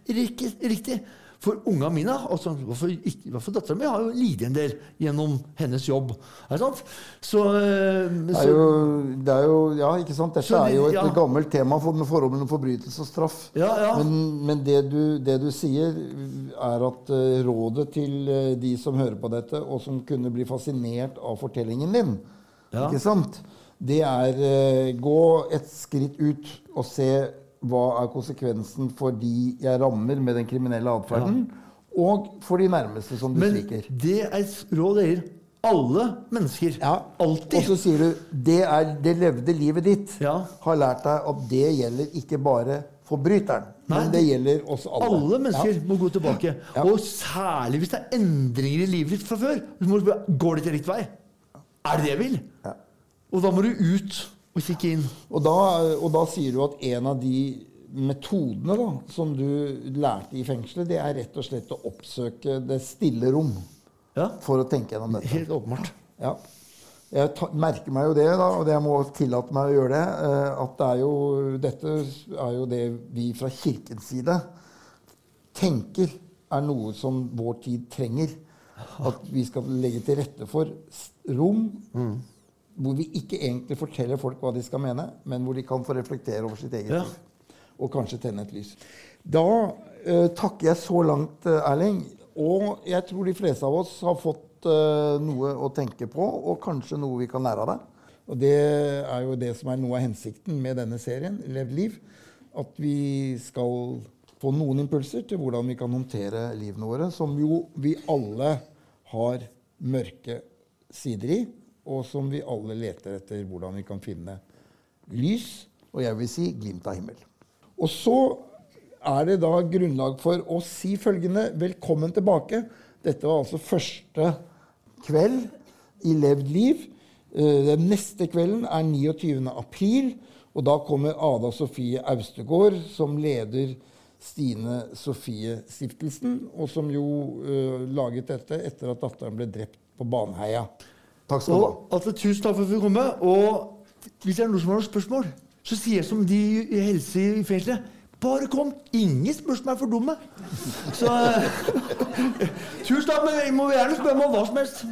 riktig. For unga mine, altså, hvorfor, ikke- hvorfor dattera mi, har jo lidd en del gjennom hennes jobb. Er det sant? Så, så Det er jo, det er jo Ja, ikke sant? Dette Så er jo et ja. gammelt tema for, med forholdet mellom forbrytelse og straff. Ja, ja. Men, men det, du, det du sier, er at uh, rådet til uh, de som hører på dette, og som kunne bli fascinert av fortellingen din, ikke sant? Det er eh, gå et skritt ut og se hva er konsekvensen for de jeg rammer med den kriminelle atferden, og for de nærmeste som du Men sviker. det er et råd gir alle mennesker. Ja, Alltid. Og så sier du det, er, det levde livet ditt Ja. har lært deg at det gjelder ikke bare forbryteren, Nei, men det gjelder oss alle. Alle mennesker Ja. må gå tilbake. Ja. Og særlig hvis det er endringer i livet ditt fra før. Så må spørre, Går det til riktig vei? Er det det jeg vil? Ja. Og da må du ut og kikke inn. Og da, og da sier du at en av de metodene da, som du lærte i fengselet, det er rett og slett å oppsøke det stille rom Ja, for å tenke gjennom dette. Helt åpenbart. Ja. Jeg ta, merker meg jo det, da, og det jeg må tillate meg å gjøre det, eh, at det er jo, dette er jo det vi fra Kirkens side tenker er noe som vår tid trenger. At vi skal legge til rette for rom rom hvor vi ikke egentlig forteller folk hva de skal mene, men hvor de kan få reflektere over sitt eget Ja. liv. Og kanskje tenne et lys. Da uh, takker jeg så langt, eh, Erling. Og jeg tror de fleste av oss har fått uh, noe å tenke på, og kanskje noe vi kan lære av det. Og det er jo det som er noe av hensikten med denne serien, Levd liv. At vi skal få noen impulser til hvordan vi kan håndtere livene våre, som jo vi alle har mørke sider i, og som vi alle leter etter hvordan vi kan finne lys, og jeg vil si glimt av himmel. Og så er det da grunnlag for å si følgende Velkommen tilbake. Dette var altså første kveld i Levd liv. Eh, Den neste kvelden er 29. april, og da kommer Ada Sofie Austegård, som leder Stine Sofie-stiftelsen, og som jo uh, laget dette etter at datteren ble drept på Baneheia. Takk skal du ha. Altså, tusen takk for at du kom. Og hvis det er noen som har noen spørsmål, så sier jeg som de i helse i fengselet. Bare kom! Ingen spørsmål er for dumme. Så eh, Tusen takk, men jeg må gjerne spørre meg om hva som helst.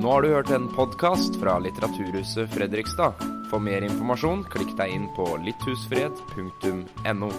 Nå har du hørt en podkast fra Litteraturhuset Fredrikstad. For mer informasjon, klikk deg inn på litthusfred.no.